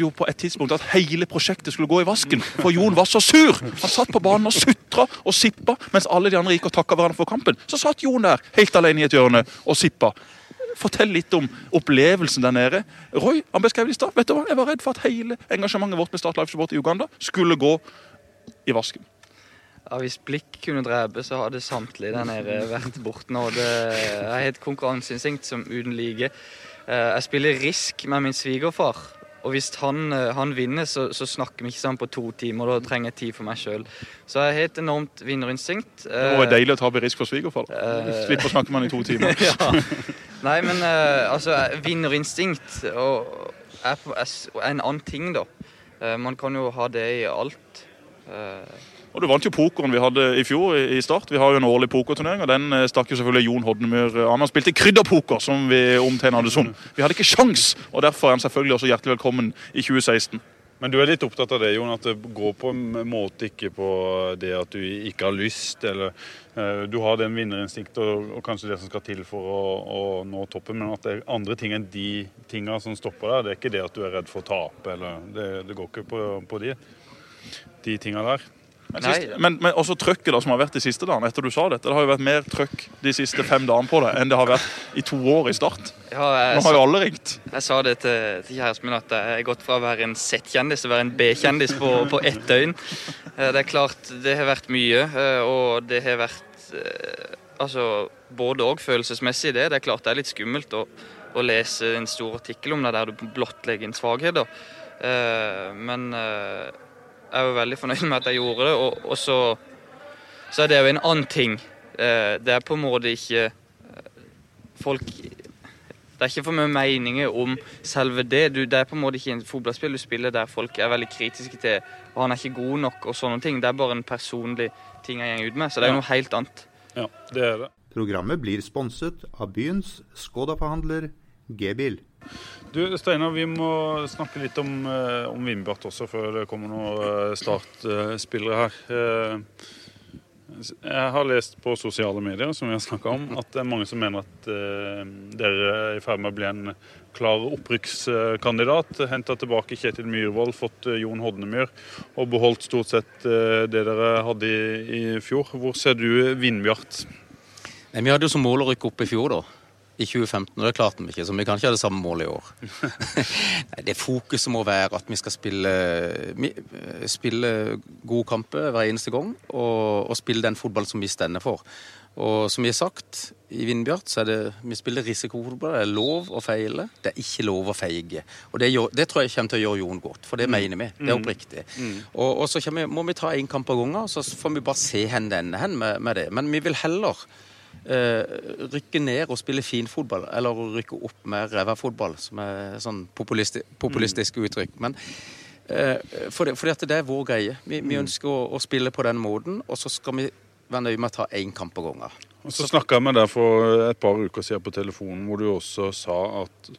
Jo på et tidspunkt at hele prosjektet skulle gå i vasken, for Jon var så sur! Han satt på banen og sutra og sippa, mens alle de andre gikk og takka hverandre for kampen. Så satt Jon der, helt alene i et hjørne, og sippa. Fortell litt om opplevelsen der nede. Roy han beskrev det i stad. Vet du hva? Jeg var redd for at hele engasjementet vårt med Start Life Support i Uganda skulle gå i vasken. Ja, Hvis blikk kunne drepe, så hadde samtlige der nede vært borte nå. Det er et konkurranseinstinkt som uten like. Eh, Jeg spiller Risk med min svigerfar. Og hvis han, eh, han vinner, så, så snakker vi ikke sammen på to timer. Da trenger jeg tid for meg sjøl. Så jeg har et enormt vinnerinstinkt. Det var deilig å ta berisk for svigerfar. Uh, Eh, Slipper å snakke med han i to timer. ja. Nei, men eh, altså Vinnerinstinkt er, en annen ting, da. Eh, man kan jo ha det i alt. Eh, Og Du vant jo pokeren vi hadde i fjor i Start. Vi har jo en årlig pokerturnering, og den eh, stakk jo selvfølgelig Jon Hodnemyr an. Han spilte krydderpoker, som vi omtegner det som. Vi hadde ikke sjans, og derfor er han selvfølgelig også hjertelig velkommen i 2016. Men du er litt opptatt av det, Jon, at det går på en måte ikke på det at du ikke har lyst, eller eh, du har den vinnerinstinktet og, og kanskje det som skal til for å, å nå toppen, men at det er andre ting enn de tinga som stopper deg. Det er ikke det at du er redd for å tape, eller det, det går ikke på, på de, de tinga der. Men, sist, men, men også trøkket da som har vært de siste dagene, etter du sa dette. Det har jo vært mer trøkk de siste fem dagene på det enn det har vært i to år i Start. ja, Nå har jo alle ringt. Jeg sa det til, til kjæresten min at jeg har gått fra å være en Z-kjendis til å være en B-kjendis på, på ett døgn. Eh, Det er klart, det har vært mye, eh, og det har vært eh, altså, både og følelsesmessig det. Det er klart det er litt skummelt å, å lese en stor artikkel om det der du blottlegger en svakhet. men jeg var veldig fornøyd med at jeg gjorde det. Og, og så, så, er det jo en annen ting. Eh, det er på en måte ikke eh, folk det er ikke for mye meninger om selve det. Du, det er på en måte ikke en fotballspill du spiller der folk er veldig kritiske til og han er ikke god nok og sånne ting. Det er bare en personlig ting jeg går ut med. Så det er jo noe helt annet. Ja, det er det. Programmet blir sponset av byens Skoda-forhandler G-bil. Du Steinar, vi må snakke litt om, uh, om Vindbjart også, før det kommer noen uh, startspillere her. Uh, jeg har lest på sosiale medier som vi har om, at det er mange som mener at dere er i ferd med å bli en klar opprykkskandidat. Henta tilbake Kjetil Myhrvold, fått Jon Hodnemyr og beholdt stort sett det dere hadde i, fjor. Hvor ser du Vindbjart? Vi hadde jo som mål å rykke opp i fjor, da i 2015, og det klarte vi ikke, så vi kan ikke ha det samme målet i år. Nei, det Fokuset må være at vi skal spille, spille gode kamper hver eneste gang, og, og spille den fotball som vi stender for. Og som vi har sagt, i Vindbjart så er det vi spiller risikofotball. Det er lov å feile, det er ikke lov å feige. Og det, det tror jeg kommer til å gjøre Jon godt, for det mm. mener vi. Det er mm. oppriktig. Mm. Og, og, så vi, må vi ta én kamp av gangen, så får vi bare se det ender hen med, med det. Men vi vil heller rykke ned og spille finfotball, eller rykke opp med ræva-fotball, som er sånn populisti populistisk mm. uttrykk. Men uh, fordi, fordi, at det er vår greie. Vi, vi mm. ønsker å, å, spille på den måten, og så skal vi være nøye med å ta én kamp av gangen. Og Så snakka jeg med deg for et par uker siden på telefonen, hvor du også sa at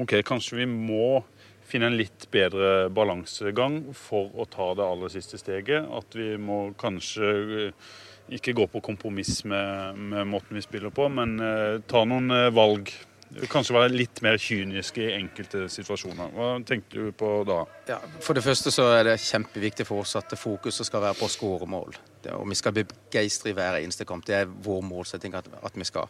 OK, kanskje vi må finne en litt bedre balansegang for å ta det aller siste steget. At vi må kanskje ikke gå på kompromiss med, med måten vi spiller på, men eh, ta noen eh, valg. Kanskje være litt mer kynisk i enkelte situasjoner. Hva tenkte du på da? Ja, for det første så er det kjempeviktig for oss at fokuset skal være på å skåre mål. Og vi skal begeistre i hver eneste kamp. Det er vår målsetting at, at vi skal.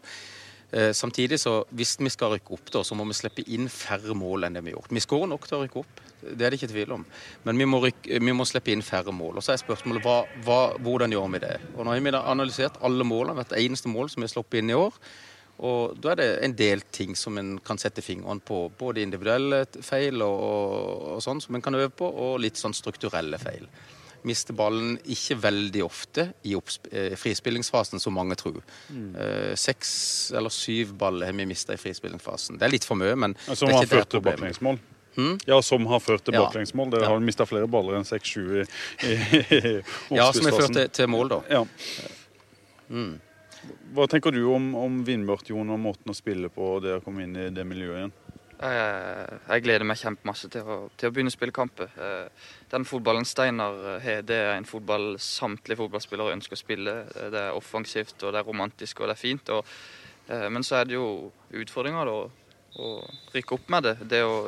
Eh, samtidig så hvis vi skal rykke opp, da, så må vi slippe inn færre mål enn det vi har gjort. Vi skårer nok til å rykke opp, det er det ikke tvil om. Men vi må, rykke, vi må slippe inn færre mål. Og så er spørsmålet hva, hva, hvordan gjør vi det? Og Nå har vi analysert alle målene, hvert eneste mål som vi har sluppet inn i år. Og Da er det en del ting som en kan sette fingeren på. Både individuelle feil og, og sånn som en kan øve på, og litt sånn strukturelle feil mister ballen ikke veldig ofte i eh, frispillingsfasen, som mange tror. Mm. Eh, seks eller syv baller har vi mista i frispillingsfasen. Det er litt for mye, men Som har ført til baklengsmål? Hmm? Ja, som har ført til baklengsmål. Dere ja. har mista flere baller enn seks-sju i, i, i Ja, som har ført til, til, mål, da. Ja. Mm. Hva tenker du om, om Vindbjart, Jon, og måten å spille på, det å komme inn i det miljøet igjen? Eh, jeg gleder meg kjempemasse til å, til å begynne å spille kamper. Eh, den fotballen Steinar har, det er en fotball samtlige fotballspillere ønsker å spille. Det er offensivt, og det er romantisk og det er fint. Og, eh, men så er det jo utfordringer da, å rykke opp med det. Det å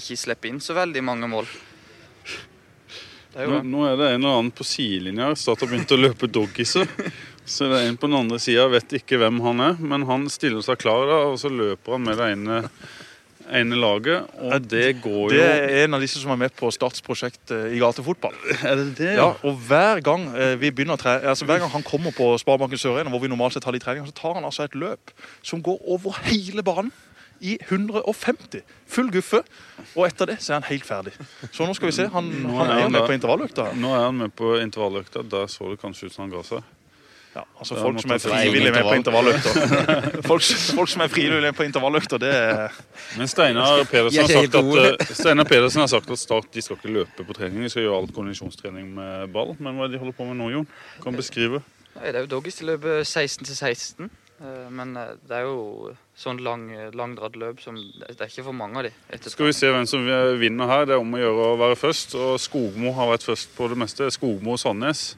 ikke slippe inn så veldig mange mål. Er nå, nå, er det en eller annen på sidelinja. Start har begynt å løpe doggiser. Så det er en på den andre sida, vet ikke hvem han er, men han stiller seg klar da, og så løper han med det ene ene laget, og det går jo Det er en av disse som er med på Starts prosjekt i gatefotball. Er det det? Ja, og hver gang eh, vi begynner tre... altså hver gang han kommer på Sparebanken Sør-Arena, hvor vi normalt sett har de treninger, så tar han altså et løp som går over hele banen i 150. Full guffe. Og etter det så er han helt ferdig. Så nå skal vi se. Han, han er, er med på intervalløkta. Nå er han med på intervalløkta. Der så det kanskje ut som han ga seg. Ja, altså Folk som er frivillige med på intervalløkter. folk, folk, som er frivillige på intervalløkter, det er Men Steinar Pedersen, har sagt at, eh, Steinar Pedersen har sagt at Start de skal ikke løpe på trening, de skal gjøre alt kondisjonstrening med ball. Men hva er det de holder på med nå, Jon? Kan beskrive? Nei, Det er jo doggies de løper 16 til 16. Eh, men eh, det er jo sånn lang, langdradd løp som Det er ikke for mange av de. Skal vi se hvem som vinner her. Det er om å gjøre å være først. Og Skogmo har vært først på det meste. Skogmo og Sandnes.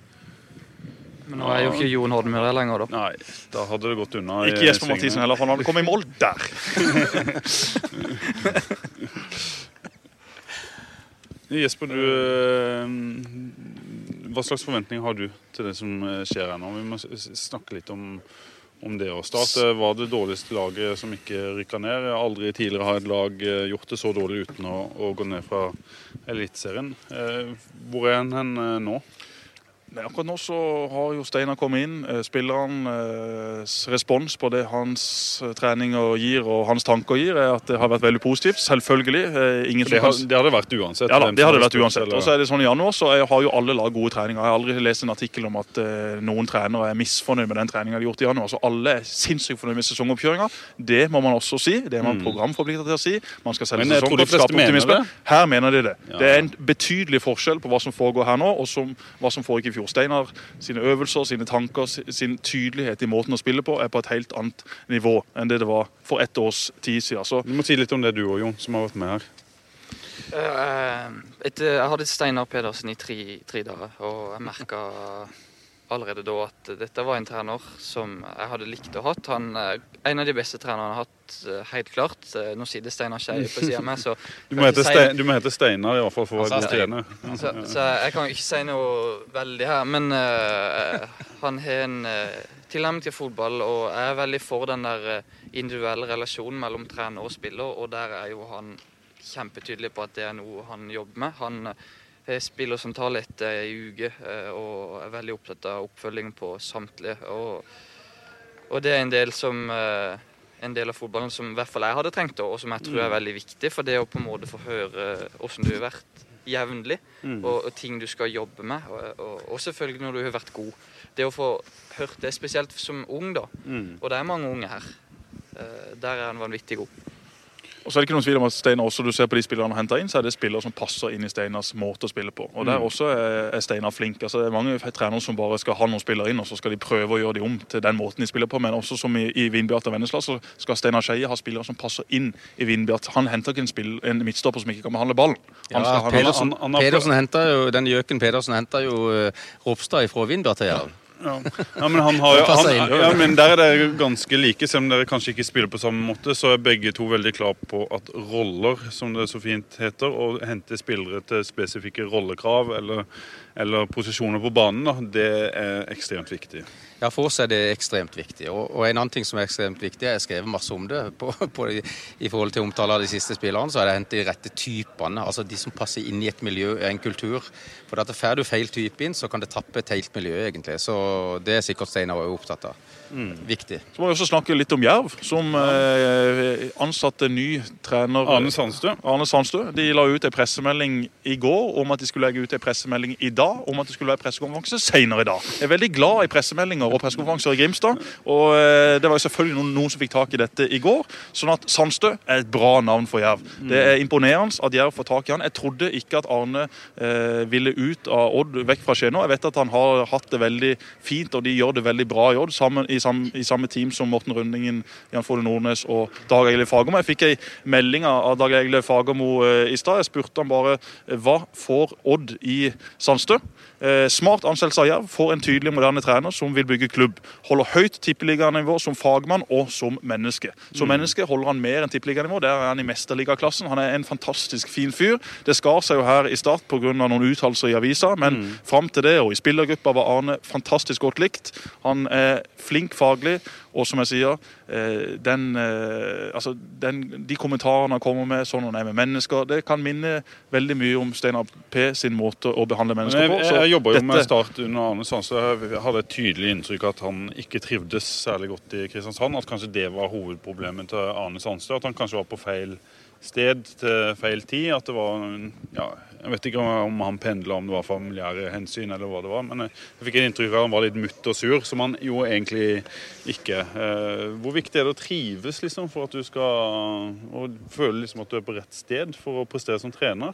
Men nå er jo ikke Jon Hodmyr der lenger, da. Nei, da hadde det gått unna. Ikke Jesper Mathisen heller, for han hadde kommet i mål der. Jesper, du eh, Hva slags forventninger har du til det som eh, skjer her nå? Vi må snakke litt om, om det å starte. Var det dårligste laget som ikke rykka ned? Aldri tidligere har et lag eh, gjort det så dårlig uten å, å gå ned fra Eliteserien. Hvor er en hen nå? Nei, akkurat nå så har jo Steinar kommet inn. Eh, Spillernes respons på det hans eh, treninger gir og hans tanker gir, er at det har vært veldig positivt. Selvfølgelig. eh, Ingen Det, har, det hadde vært uansett. Ja da, det hadde vært uansett. Og så er det sånn I januar så har jo alle lag gode treninger. Jeg har aldri lest en artikkel om at eh, noen trenere er misfornøyd med den treninga de har gjort i januar. Så alle er sinnssykt fornøyd med sesongoppkjøringa. Det må man også si. Det er man programforplikta til å si. Man skal selge Mm. Sesongkort, skape optimisme. Her mener de det. Ja. Det er en betydelig forskjell på hva som foregår her nå, og som, hva som foregikk i fjor. Steinar sine øvelser, sine tanker, si- sin tydelighet i måten å spille på, er på et helt annet nivå enn det det var for ett års tid siden. Så Du må si litt om det du òg, Jon, som har vært med her. Uh, et, jeg hadde Steinar Pedersen i tre, tre dager, og jeg merka allerede da at dette var en trener som jeg hadde likt å ha. Han er en av de beste trenerne jeg har hatt, eh, helt klart. Eh, Nå sitter Steinar Skei på sida av meg, så Du må, hete Stein, du må hete Steinar i hvert fall for å være god trener. Så, så jeg kan ikke si noe veldig her, men uh, han har en uh, tilnærming til fotball, og jeg er veldig for den der eh, individuelle relasjonen mellom trener og spiller, og der er jo han kjempetydelig på at det er noe han jobber med. Han eh, har spillersamtale etter ei uke eh, og er veldig opptatt av oppfølging på samtlige. Og, og det er en del som eh, en del av fotballen som i hvert fall jeg hadde trengt, og som jeg tror er veldig viktig. For det å på en måte få høre hvordan du har vært jevnlig, og, og ting du skal jobbe med. Og, og, selvfølgelig når du har vært god. Det å få hørt det, spesielt som ung, da. Og det er mange unge her. Eh, der er han vanvittig god. Og så er det ikke noen tvil om at Steinar også, du ser på de spillerne han henter inn, så er det spillere som passer inn i Steinars måte å spille på. Og Der også er Steinar flink. Altså, det er mange trenere som bare skal ha noen spillere inn, og så skal de prøve å gjøre de om til den måten de spiller på. Men også som i, i Vindbjart og Vennesla, så skal Steinar Skeie ha spillere som passer inn i Vindbjart. Han henter ikke en, spill, en midtstopper som ikke kan behandle ballen. Han Ja, Pedersen, han- han han, Pedersen henter jo, den gjøken Pedersen henter jo uh, Ropstad fra Vindbjart til Jerv. Ja. ja, men han har jo han, ja, men Der er dere ganske like, selv om dere kanskje ikke spiller på samme måte. Så er begge to veldig klar på at roller, som det så fint heter, å hente spillere til spesifikke rollekrav eller, eller posisjoner på banen, da, det er ekstremt viktig. Ja, For oss er det ekstremt viktig. Og, og en annen ting som er ekstremt viktig, jeg har skrevet masse om det på, på, i, forhold til omtale av de siste spillerne, så er det å hente de rette typene. Altså de som passer inn i et miljø, en kultur. For at Får du feil type inn, så kan det tappe et helt miljø, egentlig. Så det er sikkert Steinar også opptatt av. Viktig. Så må vi også snakke litt om Jerv, som eh, ansatte ny trener Arne Sandstø. Arne Sandstø. De la ut en pressemelding i går om at de skulle legge ut en pressemelding i dag om at det skulle være pressekonferanse senere i dag. Jeg er veldig glad i pressemeldinger og pressekonferanser i Grimstad. og eh, Det var jo selvfølgelig noen, noen som fikk tak i dette i går. sånn at Sandstø er et bra navn for Jerv. Det er imponerende at Jerv får tak i han. Jeg trodde ikke at Arne eh, ville ut av Odd, vekk fra Skien nå. Jeg vet at han har hatt det veldig fint, og de gjør det veldig bra i Odd, sammen, i, sam, i samme team som Morten Rundingen, Jan Frode Nordnes og Dag Egil Fagermo. Jeg fikk ei melding av av Dag Egil Fagermo eh, i stad. Jeg spurte han bare eh, hva får Odd i Sandstø? Eh, smart ansettelse av Jerv, får en tydelig, moderne trener som vil bygge klubb. Holder høyt tippeliganivå som fagmann og som menneske. Som menneske holder han mer enn tippeliganivå. Der er han i mesterligaklassen. Han er en fantastisk fin fyr. Det skar seg jo her i start pga. noen uttalelser i avisa, men fram til det og i spillergruppa var Arne fantastisk godt likt. Han er flink faglig, og som jeg sier, den, eh, altså den, de kommentarene han kommer med, sånn han er med mennesker, det kan minne veldig mye om Steinar P sin måte å behandle Men mennesker jeg, på. jeg, så jeg jobba jo med Start under Arne Sandstø. Jeg hadde et tydelig inntrykk at han ikke trivdes særlig godt i Kristiansand. At kanskje det var hovedproblemet til Arne Sandstø. At han kanskje var på feil sted til feil tid. At det var en- ja, Jeg vet ikke om han pendla, om det var familiære hensyn eller hva det var. Men jeg fikk et inntrykk av at han var litt mutt og sur, som han jo egentlig ikke. Eh, Hvor viktig er det å trives liksom, for at du skal og føle liksom at du er på rett sted for å prestere som trener?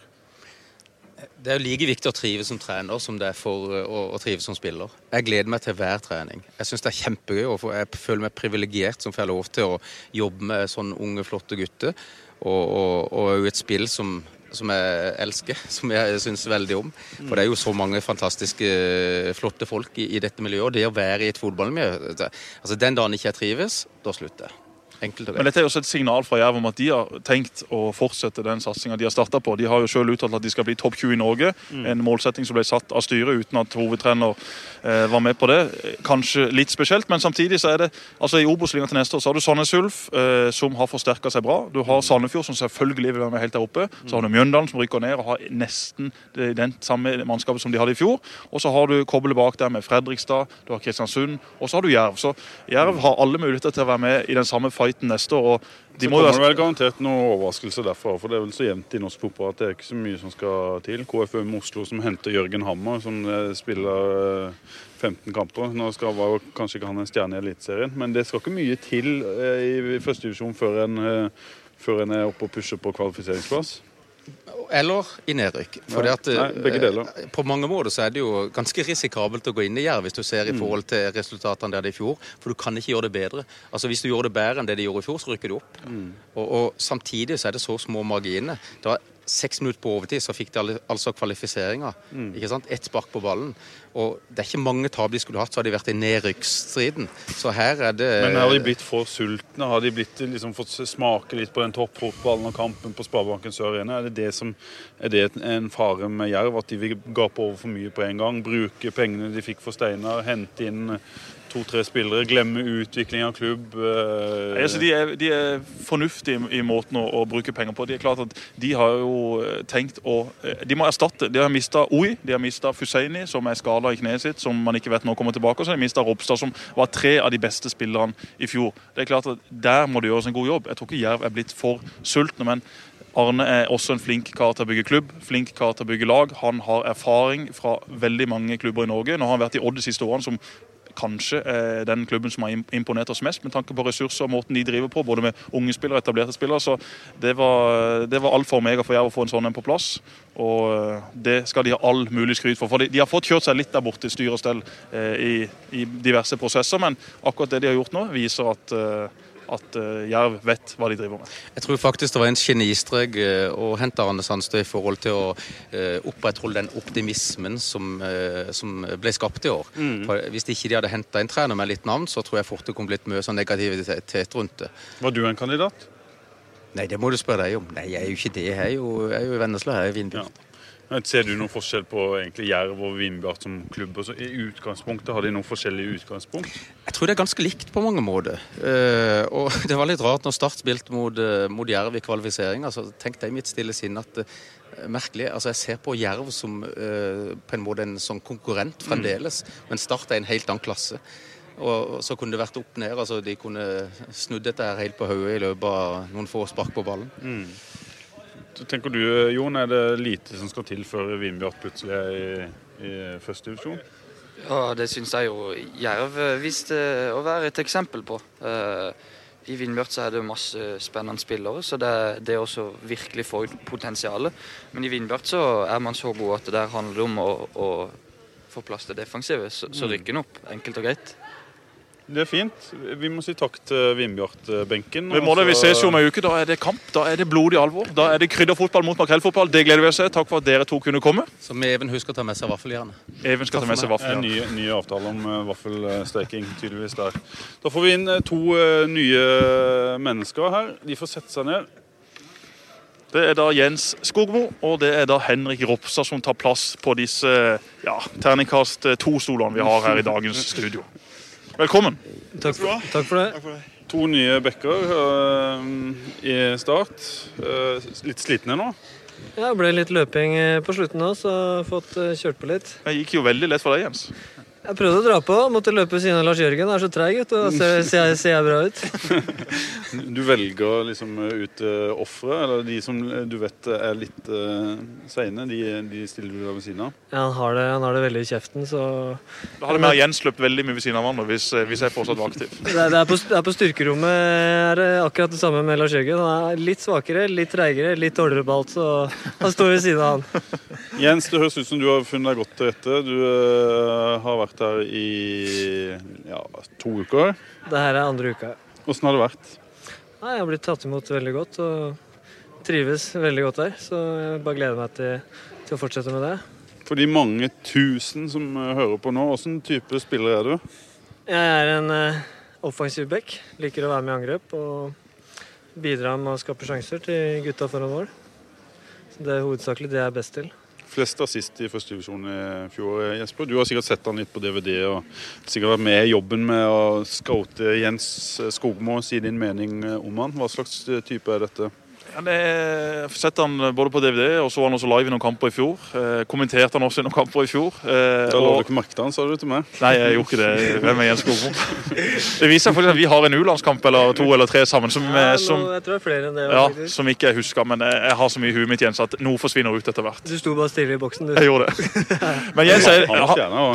Det er jo like viktig å trives som trener som det er for uh, å, å trives som spiller. Jeg gleder meg til hver trening. Jeg syns det er kjempegøy, og jeg føler meg privilegert som får lov til å jobbe med sånne unge, flotte gutter. Og, og, og et spill som, som jeg elsker, som jeg syns veldig om. For det er jo så mange fantastiske, flotte folk i, i dette miljøet. Og det å være i et fotballmiljø altså Den dagen ikke jeg trives, da slutter jeg. Enkelt og Men dette er også et signal fra Jerv om at de har tenkt å fortsette den satsinga de har starta på. De har jo selv uttalt at de skal bli topp 20 i Norge. En målsetting som ble satt av styret uten at hovedtrener eh, var med på det. Kanskje litt spesielt, men samtidig så er det altså I Obos-ligaen til neste år så har du Sandnes Ulf, eh, som har forsterka seg bra. Du har Sandefjord, som selvfølgelig vil være med helt der oppe. Så har du Mjøndalen, som rykker ned og har nesten den samme mannskapet som de hadde i fjor. Og så har du koblet bak der med Fredrikstad, du har Kristiansund, og så har du Jerv. Så Jerv har alle muligheter til å være med i den samme fighten neste år. de Så kommer det vel garantert noen overraskelser derfra, for det er vel så jevnt i norsk fotball at det er ikke så mye som skal til. KFUM Oslo som henter Jørgen Hammer, som eh, spiller eh, 15 kamper. Nå skal var jo kanskje ikke han en stjerne i Eliteserien, men det skal ikke mye til i i førstedivisjon før, en, eh, før en er oppe og pusher på kvalifiseringsplass. Eller i nedrykk. Fordi Ja, eh. På mange måter så er det jo ganske risikabelt å gå inn i Jerv hvis du ser Mm. i forhold til resultatene der det i fjor. For du kan ikke gjøre det bedre. Altså Hvis du gjør det bedre enn det de gjorde i fjor, så rykker du opp. Mm. Og, og Samtidig så er det så små marginer. Var Seks minutter på overtid så fikk de altså kvalifiseringa. Mm. Ikke sant? Ett spark på ballen. Og det er ikke mange tap de skulle hatt, så hadde de vært i nedrykksstriden. Så her er det Men har de blitt for sultne? Har de blitt, liksom, fått smake litt på den toppfotballen og kampen på Sparebanken Sør Arena? Er det, det som, er det en fare med Jerv, at de vil gape over for mye på en gang? Bruke pengene de fikk for Steinar, hente inn to-tre spillere, glemme utvikling av klubb? eh, Altså, de, er, de er fornuftige i, måten å, å bruke penger på. De er klart at de har jo eh, tenkt å eh, De må erstatte. De har mista Oi, de har mista Fuseini, som er skada i kneet sitt, som man ikke vet når kommer tilbake. Og så har de mista Ropstad, som var tre av de beste spillerne i fjor. Det er klart at Der må det gjøres en god jobb. Jeg tror ikke Jerv er blitt for sultne. men Arne er også en flink kar til å bygge klubb, flink kar til å bygge lag. Han har erfaring fra veldig mange klubber i Norge. Nå har han vært i Odd de siste årene, som kanskje er den klubben som har imponert oss mest med tanke på ressurser og måten de driver på, både med unge spillere og etablerte spillere. Så det var, det var alfa og omega for Jerv å få en sånn en på plass. Og eh, det skal de ha all mulig skryt for. For de, de har fått kjørt seg litt der borte i styr og stell eh, i, i diverse prosesser, men akkurat det de har gjort nå, viser at eh, at eh, Jerv vet hva de driver med. Jeg tror faktisk det var en genistrek eh, å hente Arne Sandstø i forhold til å eh, opprettholde den optimismen som, eh, som ble skapt i år. For Hvis ikke de hadde henta en trener med litt navn, så tror jeg fort det kom blitt mye sånn negativitet rundt det. Var du en kandidat? Nei, det må du spørre deg om. Nei, jeg er jo ikke det. Jeg er jo, jeg er jo i Vennesla, jeg er i Vindbjart. Men Ser du noen forskjell på egentlig Jerv og Vindbjart som klubb? Så I utgangspunktet Har de noen forskjellige utgangspunkt? Jeg tror det er ganske likt på mange måter. Eh, og det var litt rart når Start spilte mot, eh, mot Jerv i kvalifiseringa. Så tenkte jeg i mitt stille sinn at eh, merkelig, altså Jeg ser på Jerv som på en måte en sånn konkurrent fremdeles, men Start er en helt annen klasse. Og så kunne det vært opp ned. altså De kunne snudd dette her helt på hodet i løpet av noen få spark på ballen. Så tenker du, Jon, er det lite som skal til før Vindbjart plutselig er i, i første divisjon? Ja, det syns jeg jo Jerv viste å være et eksempel på. Eh, I Vindbjart så er det masse spennende spillere, så det, det er også virkelig få potensialet. Men i Vindbjart så er man så god at det der handler om å, å få plass til defensivet, så, så rykker en opp. Enkelt og greit. Det er fint. Vi må si takk til Vindbjart-benken. Vi må det, vi ses jo om ei uke. Da er det kamp. Da er det blodig alvor. Da er det krydderfotball mot makrellfotball. Det gleder vi oss til. Takk for at dere to kunne komme. Så må Even huske å ta med seg vaffeljernet. Even skal ta med seg vaffeljernet. vaffel. ny, ny avtale om uh, vaffelsteking, tydeligvis der. Da får vi inn eh, to eh, nye mennesker her. De får sette seg ned. Det er da Jens Skogmo og det er da Henrik Ropstad som tar plass på disse ja, terningkast to-stolene vi har her i dagens studio. Velkommen. Takk for, takk for det. To nye bekker uh, i start. Uh, litt slitne nå. Ja, det ble litt løping eh, på slutten nå, så jeg har fått kjørt på litt. Det gikk jo veldig lett for deg, Jens. Jeg prøvde å dra på, måtte løpe ved siden av Lars Jørgen. Han er så treig, vet du. og Ser, ser, jeg- ser jeg bra ut? Du velger liksom eh, ut uh, ofre, eller de som eh, du vet er litt uh, seine, de, de stiller du deg ved siden av. Ja, han har, det, han har det veldig i kjeften, så Da hadde mer Jens løpt veldig mye ved siden av hverandre hvis, eh, hvis jeg fortsatt var aktiv. det er, det, er på, det er på styrkerommet er det akkurat det samme med Lars Jørgen. Han er litt svakere, litt treigere, litt dårligere på alt, så han står ved siden av han. Jens, det høres ut som du har funnet deg godt til rette. Du uh, har vært her i ja, to uker. Det her er andre uka. Hvordan har det vært? Nei, jeg har blitt tatt imot veldig godt og trives veldig godt her. Så jeg bare gleder meg til, til å fortsette med det. For de mange tusen som eh, hører på nå, hvilken type spiller er du? Jeg er en uh, offensiv back. Liker å være med i angrep og bidra med å skape sjanser til gutta foran mål. Så Det er hovedsakelig det jeg er best til. Flest assist i første divisjon i fjor. Jesper, du har sikkert sett han litt på DVD og sikkert vært med i jobben med å scoute Jens Skogmo. Si din mening om han. Hva slags type er dette? Ja, det, jeg har sett han både på DVD og så var han også live i noen kamper i fjor. Eh, kommenterte han også i noen kamper i fjor. Eh, Da la og- du ikke merke til han, sa du til meg. Nei, jeg gjorde ikke det. Hvem er Jens Skogmo? Det viser seg faktisk at vi har en U-landskamp eller to eller tre sammen som, Ja, eh, nå, som, jeg tror det er flere enn det. ja, faktisk. som ikke jeg husker. Men jeg, har så mye i huet mitt Jens, at noe forsvinner ut etter hvert. Du sto bare stille i boksen, du. Jeg gjorde det. Men Jens er, Han var han, stjerne, var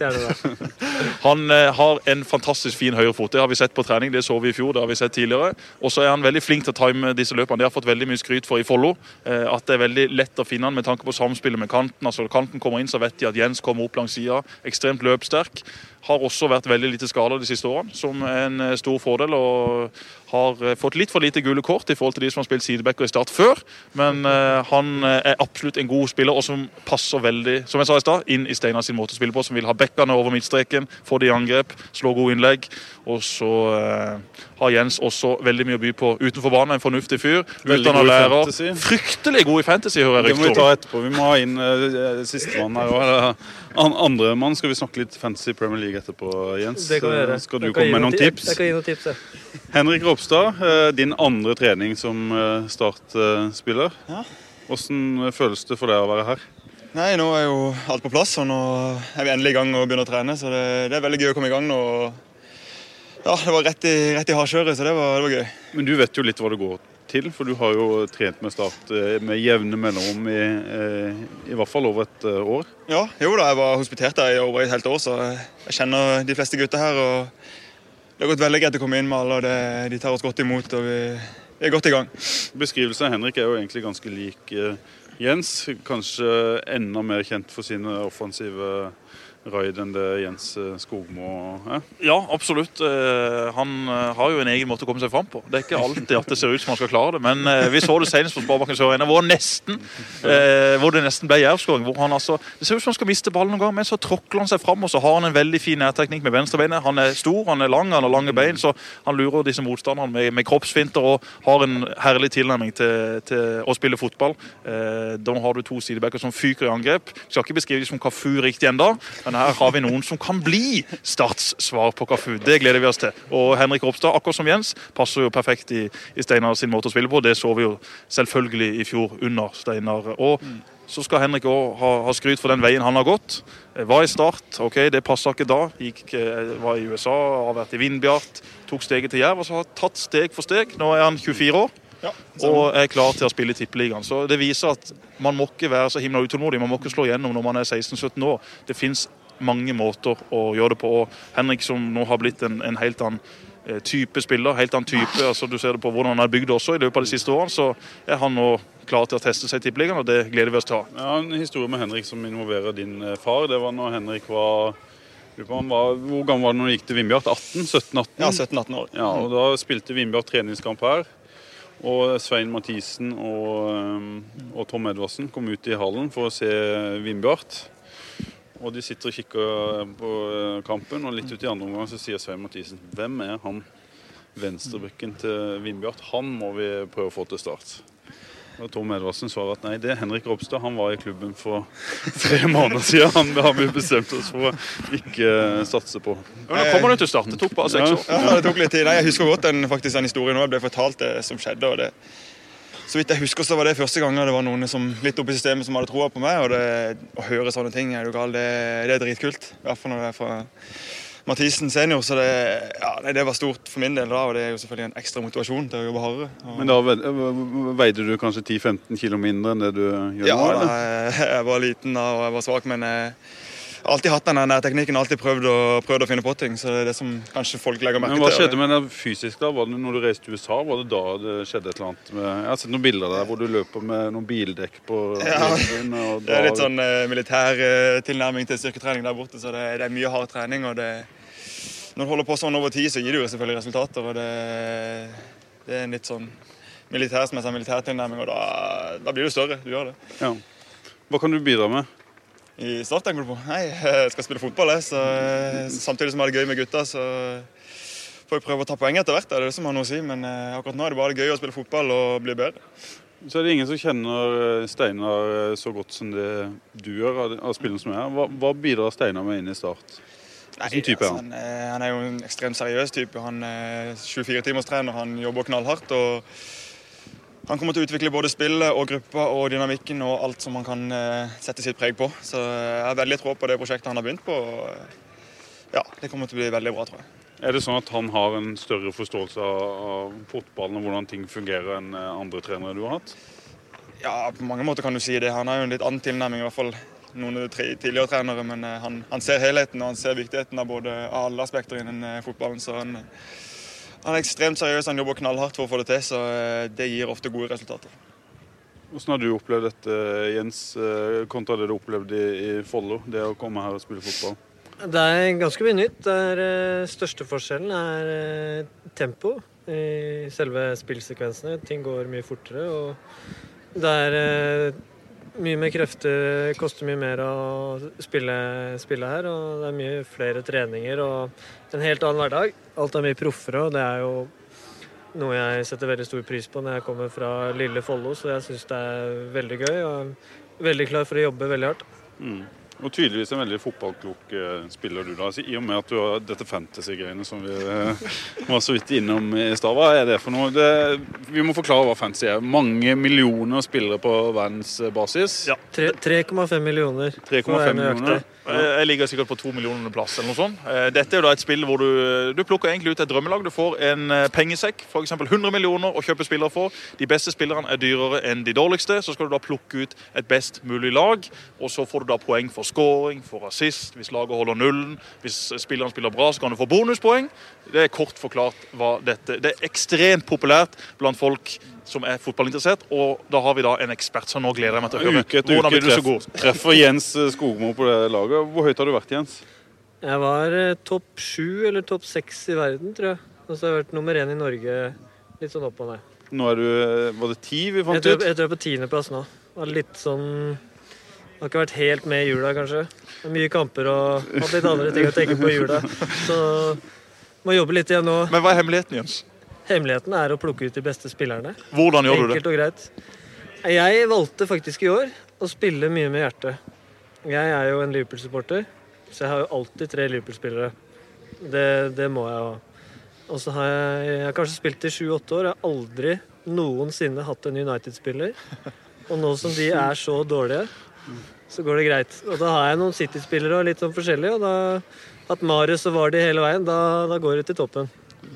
der. han eh, har en fantastisk fin høyrefot. Det har vi sett på trening, det så vi i fjor. det har vi sett tidligere. Og så er han veldig flink til å time disse løpene. De har fått veldig mye skryt for i Follo. Eh, at det er veldig lett å finne han med tanke på samspillet med kanten. altså Når kanten kommer inn, så vet de at Jens kommer opp langs sida. Ekstremt løpssterk. Har også vært veldig lite skada de siste årene, som er en eh, stor fordel. Og har eh, fått litt for lite gule kort i forhold til de som har spilt sidebacker i Start før. Men eh, han er absolutt en god spiller, og som passer veldig som jeg sa i start, inn i Steinar sin måte å spille på. Som vil ha bekkene over midtstreken, få det i angrep, slå gode innlegg. Og så har Jens også veldig mye å by på utenfor banen. En fornuftig fyr. Utdanna lærer. fantasy. Fryktelig god i fantasy, hører Det må vi ta etterpå. Vi må ha inn uh, sistemann her òg. An andre mann skal vi snakke litt fantasy Premier League etterpå, Jens. Det kan vi gjøre. Eh, Skal du komme med noen tips? Jeg kan gi noen tips, ja. Henrik Ropstad, eh, din andre trening som startspiller. Ja. Hvordan føles det for deg å være her? Nei, nå er jo alt på plass, og nå er vi endelig i gang og begynner å trene. Så det, det er veldig gøy å komme i gang nå. Ja, det var rett i, rett i hardkjøret, så det var, det var gøy. Men du vet jo litt hva det går til, for du har jo trent med Start eh, med jevne mellomrom i, eh, i hvert fall over et eh, år. Ja, jo da, jeg var hospitert der i over et helt år, så jeg kjenner de fleste gutta her. og Det har gått veldig greit å komme inn med alle, og det, de tar oss godt imot. og vi, vi er godt i gang. Beskrivelsen av Henrik er jo egentlig ganske lik Jens. Kanskje enda mer kjent for sine offensive raid enn det Jens eh, Skogmo er. Ja, absolutt. Eh, Han eh, har jo en egen måte å komme seg fram på. Det er ikke alltid at det ser ut som han skal klare det, men vi så det senest på Sparebanken Sør Arena, hvor, hvor det nesten ble jervskåring. Hvor han altså, det ser ut som han skal miste ballen noen gang, men så tråkler han seg fram, og så har han en veldig fin nærteknikk med venstrebeinet. Han er stor, han er lang, han har lange bein, så han lurer disse motstanderne med, med kroppsfinter og har en herlig tilnærming til, til å spille fotball. Da har du to sidebacker som fyker i angrep. Skal ikke beskrive dem som Kafu riktig ennå, men her har vi noen som kan bli Starts svar på Kafu. Det gleder vi oss til. Og Henrik Ropstad, akkurat som Jens, passer jo perfekt i, i Steinar sin måte å spille på. Det så vi jo selvfølgelig i fjor under Steinar. Og så skal Henrik òg ha, ha skryt for den veien han har gått. Eh, Var i Start, ok, det passa ikke da. Gikk, eh, var i USA, har vært i Vindbjart. Tok steget til Jerv og så har tatt steg for steg. Nå er han 24 år og er klar til å spille i Tippeligaen. Så Det viser at man må ikke være så himla utålmodig. Man må ikke slå igjennom når man er 16-17 år. Det fins mange måter å gjøre det på. Og Henrik som nå har blitt en, en helt annen eh, type spiller, helt annen type, altså du ser det på hvordan han er bygd også i løpet av de siste årene, så er han nå klar til å teste seg i Tippeligaen, og det gleder vi oss til å ha. Ja, En historie med Henrik som involverer din eh, far. Det var når Henrik var var, Hvor gammel var det når du gikk til Vindbjart? 18? 17-18? Ja, 17-18 år. Ja, og Da spilte Vindbjart treningskamp her. Og Svein Mathisen og, eh, og Tom Edvardsen kom ut i hallen for å se Vindbjart. Og de sitter og kikker på eh, kampen, og litt ut i andre omgang så sier Svein Mathisen Hvem er han venstrebekken til Vindbjart? Han må vi prøve å få til start. Og Tom Edvardsen svarer at nei, det er Henrik Ropstad. Han var i klubben for tre måneder siden. Han har vi bestemt oss for å ikke satse på. Men nå kommer du til start. Det tok bare seks år. Ja, det tok litt tid. Nei, Jeg husker godt den, faktisk, den historien. Jeg ble fortalt det som skjedde. og det så vidt jeg husker så var det første gang det var noen som litt oppe i systemet som hadde troa på meg. og det, Å høre sånne ting er du gal, det, det er dritkult. I hvert fall når det er fra Mathisen senior. Så det, ja, det var stort for min del da, og det er jo selvfølgelig en ekstra motivasjon til å jobbe hardere. Og, Men da veide du kanskje 10-15 kilo mindre enn det du gjør ja, nå? Ja, jeg, jeg var liten da, og jeg var svak, men jeg har alltid hatt den nærteknikken. Alltid prøvd å, prøvd å finne på ting. Så det er det som kanskje folk legger merke Men Hva skjedde med det fysisk da? Var det når du reiste til USA? Var det da det skjedde et eller annet? Med, jeg har sett noen bilder der hvor du løper med noen bildekk på Ja, Det er litt sånn uh, militær uh, tilnærming til styrketrening der borte, så det, det er mye hard trening. og det, Når du holder på sånn over tid, så gir det jo selvfølgelig resultater. og Det, det er en litt sånn militær som er sånn militær tilnærming, og da, da blir du større. Du gjør det. Ja. Hva kan du bidra med? I Start, tenker du på? Nei, jeg skal spille fotball, jeg. Så, samtidig som jeg har det gøy med gutta, så får jeg prøve å ta poeng etter hvert. Det er det som har noe å si. Men akkurat nå er det bare gøy å spille fotball og bli bedre. Så er det ingen som kjenner Steinar så godt som det du gjør av spillene som er. Hva, hva bidrar Steinar med inn i Start? Nei, type er han? Altså, han, han er jo en ekstremt seriøs type. Han er 24-timerstrener, han jobber knallhardt. og han kommer til å utvikle både spillet og gruppa og dynamikken og alt som han kan sette sitt preg på. Så jeg har veldig tro på det prosjektet han har begynt på. Ja, Det kommer til å bli veldig bra, tror jeg. Er det sånn at han har en større forståelse av fotballen og hvordan ting fungerer enn andre trenere du har hatt? Ja, på mange måter kan du si det. Han har jo en litt annen tilnærming, i hvert fall noen av de tidligere trenere. Men han, han, ser helheten og han ser viktigheten av både alle aspekter innen fotballen. så han han er ekstremt seriøs, han jobber knallhardt for å få det til, så det gir ofte gode resultater. Hvordan har du opplevd dette, Jens, kontra det du opplevde i Follo, det å komme her og spille fotball? Det er ganske mye nytt. Den største forskjellen er tempo i selve spillsekvensene. Ting går mye fortere. og det er mye mer krefter, koster mye mer å spille, spille, her. Og det er mye flere treninger og en helt annen hverdag. Alt er mye proffere, og det er jo noe jeg setter veldig stor pris på når jeg kommer fra lille Follo, så jeg syns det er veldig gøy. Og veldig klar for å jobbe veldig hardt. Mm. Og tydeligvis en veldig fotballklok spiller du, da. I og med at du har dette fantasy-greiene som vi var så vidt innom i stad. Hva er det for noe? Det, vi må forklare hva fantasy er. Mange millioner spillere på verdensbasis. Ja. 3,5 millioner. 3,5 millioner. Jeg ligger sikkert på to millioner plass. eller noe sånt. Dette er jo da et spill hvor du, du plukker egentlig ut et drømmelag. Du får en pengesekk, f.eks. 100 millioner å kjøpe spillere for. De beste spillerne er dyrere enn de dårligste. Så skal du da plukke ut et best mulig lag, og så får du da poeng for scoring, for assist, hvis laget holder nullen. Hvis spilleren spiller bra, så kan du få bonuspoeng. Det er kort forklart hva dette Det er ekstremt populært blant folk som er fotballinteressert, og da har vi da en ekspert som nå gleder jeg meg til å høre. Uke etter uke treff, treffer Jens Skogmo på det laget. Hvor høyt har du vært, Jens? Jeg var eh, topp sju eller topp seks i verden, tror jeg. Og så har jeg vært nummer én i Norge litt sånn opp og ned. Nå er du Var det ti vi fant jeg tror, ut? Jeg tror jeg er på tiendeplass nå. Var litt sånn Har ikke vært helt med i jula, kanskje. Det er mye kamper og hatt litt andre ting å tenke på i jula. Så må jobbe litt igjen nå. Men hva er hemmeligheten, Jens? Hemmeligheten er å plukke ut de beste spillerne. Hvordan gjør du det? Enkelt og greit. Jeg valgte faktisk i år å spille mye med hjertet. Jeg er jo en Liverpool-supporter, så jeg har jo alltid tre Liverpool-spillere. Det, det, må jeg ha. Og så har jeg, jeg har kanskje spilt i sju-åtte år. Jeg har aldri noensinne hatt en United-spiller. Og nå som de er så dårlige, så går det greit. Og da har jeg noen City-spillere og litt sånn forskjellig, og da hatt Marius og Vardi hele veien, da, da går det til toppen.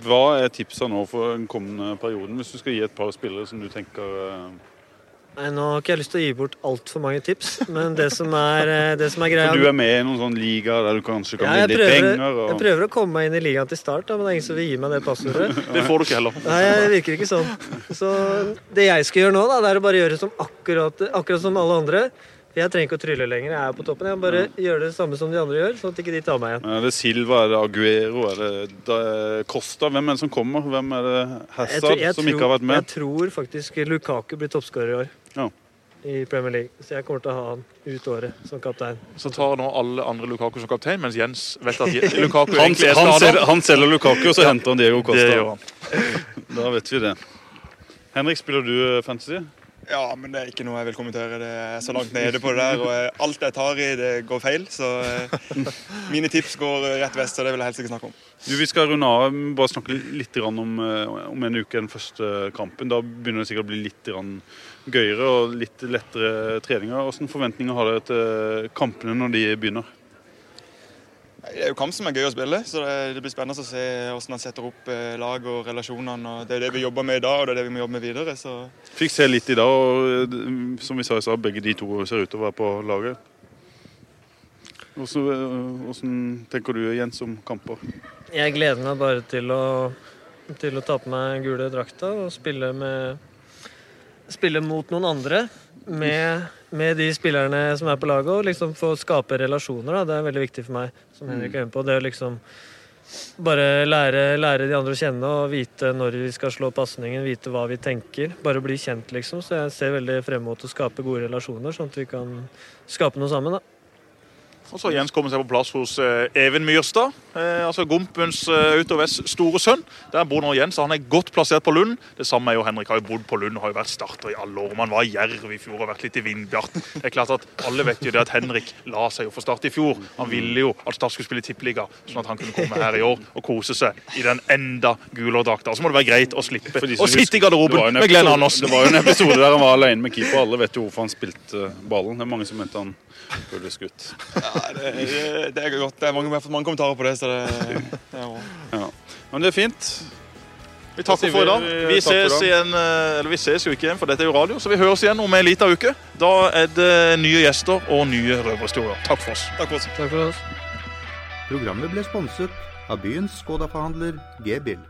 Hva er tipsa nå for den kommende perioden, hvis du skal gi et par spillere som du tenker Nei, Nå har ikke jeg lyst til å gi bort altfor mange tips, men det som er, det som er greia For du er med i noen sånn liga der du kanskje kan ja, vinne litt penger? Og... Jeg prøver å komme meg inn i ligaen til start, da, men det er ingen som vil gi meg det passordet. Det får du ikke heller. Nei, det virker ikke sånn. Så det jeg skal gjøre nå, da, det er å bare gjøre som akkurat, akkurat som alle andre. Jeg trenger ikke å trylle lenger. Jeg er på toppen. Jeg må bare gjøre det samme som de andre gjør, sånn at ikke de tar meg igjen. Er det Silva, er det Aguero, er det da, Costa? Hvem er det som kommer? Hvem er det Hazard som ikke har vært med? Jeg tror faktisk Lukaku blir toppskårer i år. Ja. I Premier League. Så jeg kommer til å ha han ut året som kaptein. Så tar nå alle andre Lukaku som kaptein, mens Jens vet at Lukaku han, egentlig er han, skada. han selger Lukaku, og så Ja. henter han Diego Costa. Det gjør han. Da vet vi det. Henrik, spiller du eh, fantasy? Ja, men det er ikke noe jeg vil kommentere. Det er så langt nede på det der. Og eh, alt jeg tar i, det går feil. Så eh, mine tips går rett vest, og det vil jeg helst ikke snakke om. Du, vi skal runde av. Bare snakke litt om, eh, om en uke, den første kampen. Da begynner det sikkert å bli litt gøyere og litt lettere treninger. Hvilke forventninger har dere til kampene når de begynner? Det er jo kamp som er gøy å spille, så det, det blir spennende å se hvordan han setter opp eh, lag og relasjonene. og Det er det vi jobber med i dag, og det er det vi må jobbe med videre. så... Fikk se litt i dag, og eh, som vi sa i stad, begge de to ser ut til å være på laget. Hvordan, eh, hvordan tenker du, Jens, om kamper? Jeg gleder meg bare til å, til å ta på meg gule drakta og spille med Spille mot noen andre med, med de spillerne som er på laget, og liksom få skape relasjoner. Da. Det er veldig viktig for meg, som Henrik er inne på. Det å liksom bare lære, lære de andre å kjenne og vite når vi skal slå pasningen, vite hva vi tenker. Bare bli kjent, liksom. Så jeg ser veldig frem mot å skape gode relasjoner, sånn at vi kan skape noe sammen. da. Og så har Jens kommet seg på plass hos eh, Even Myrstad, eh, altså Gompens eh, Vest store sønn. Der bor nå Jens, og han er godt plassert på Lund. Det samme er jo Henrik, har jo bodd på Lund og har jo vært starter i alle år. Man var i Jerv i fjor og vært litt i Vindbjart. Det er klart at Alle vet jo det at Henrik la seg jo for Start i fjor. Han ville jo at Start skulle spille tippeliga, sånn at han kunne komme her i år og kose seg i den enda gulere drakta. Så må det være greit å slippe å sitte i garderoben en med Glenn Andersen. Det var jo en episode der han var alene med keeper. Alle vet jo hvorfor han spilte ballen. Det er mange som mente han burde skutt. Ja, det, det, det er godt. Det er mange, vi har fått mange kommentarer på det, så det, det er bra. Ja. Men det er fint. Vi takker for i dag. Vi- ses, igjen, eh, eller vi ses jo ikke igjen, for dette er jo radio, så vi høres igjen om en liten uke. Da er det nye gjester og nye røverhistorier. Takk for oss. Takk for oss. Takk for oss. Programmet ble sponset av byens Skoda-forhandler G-bil.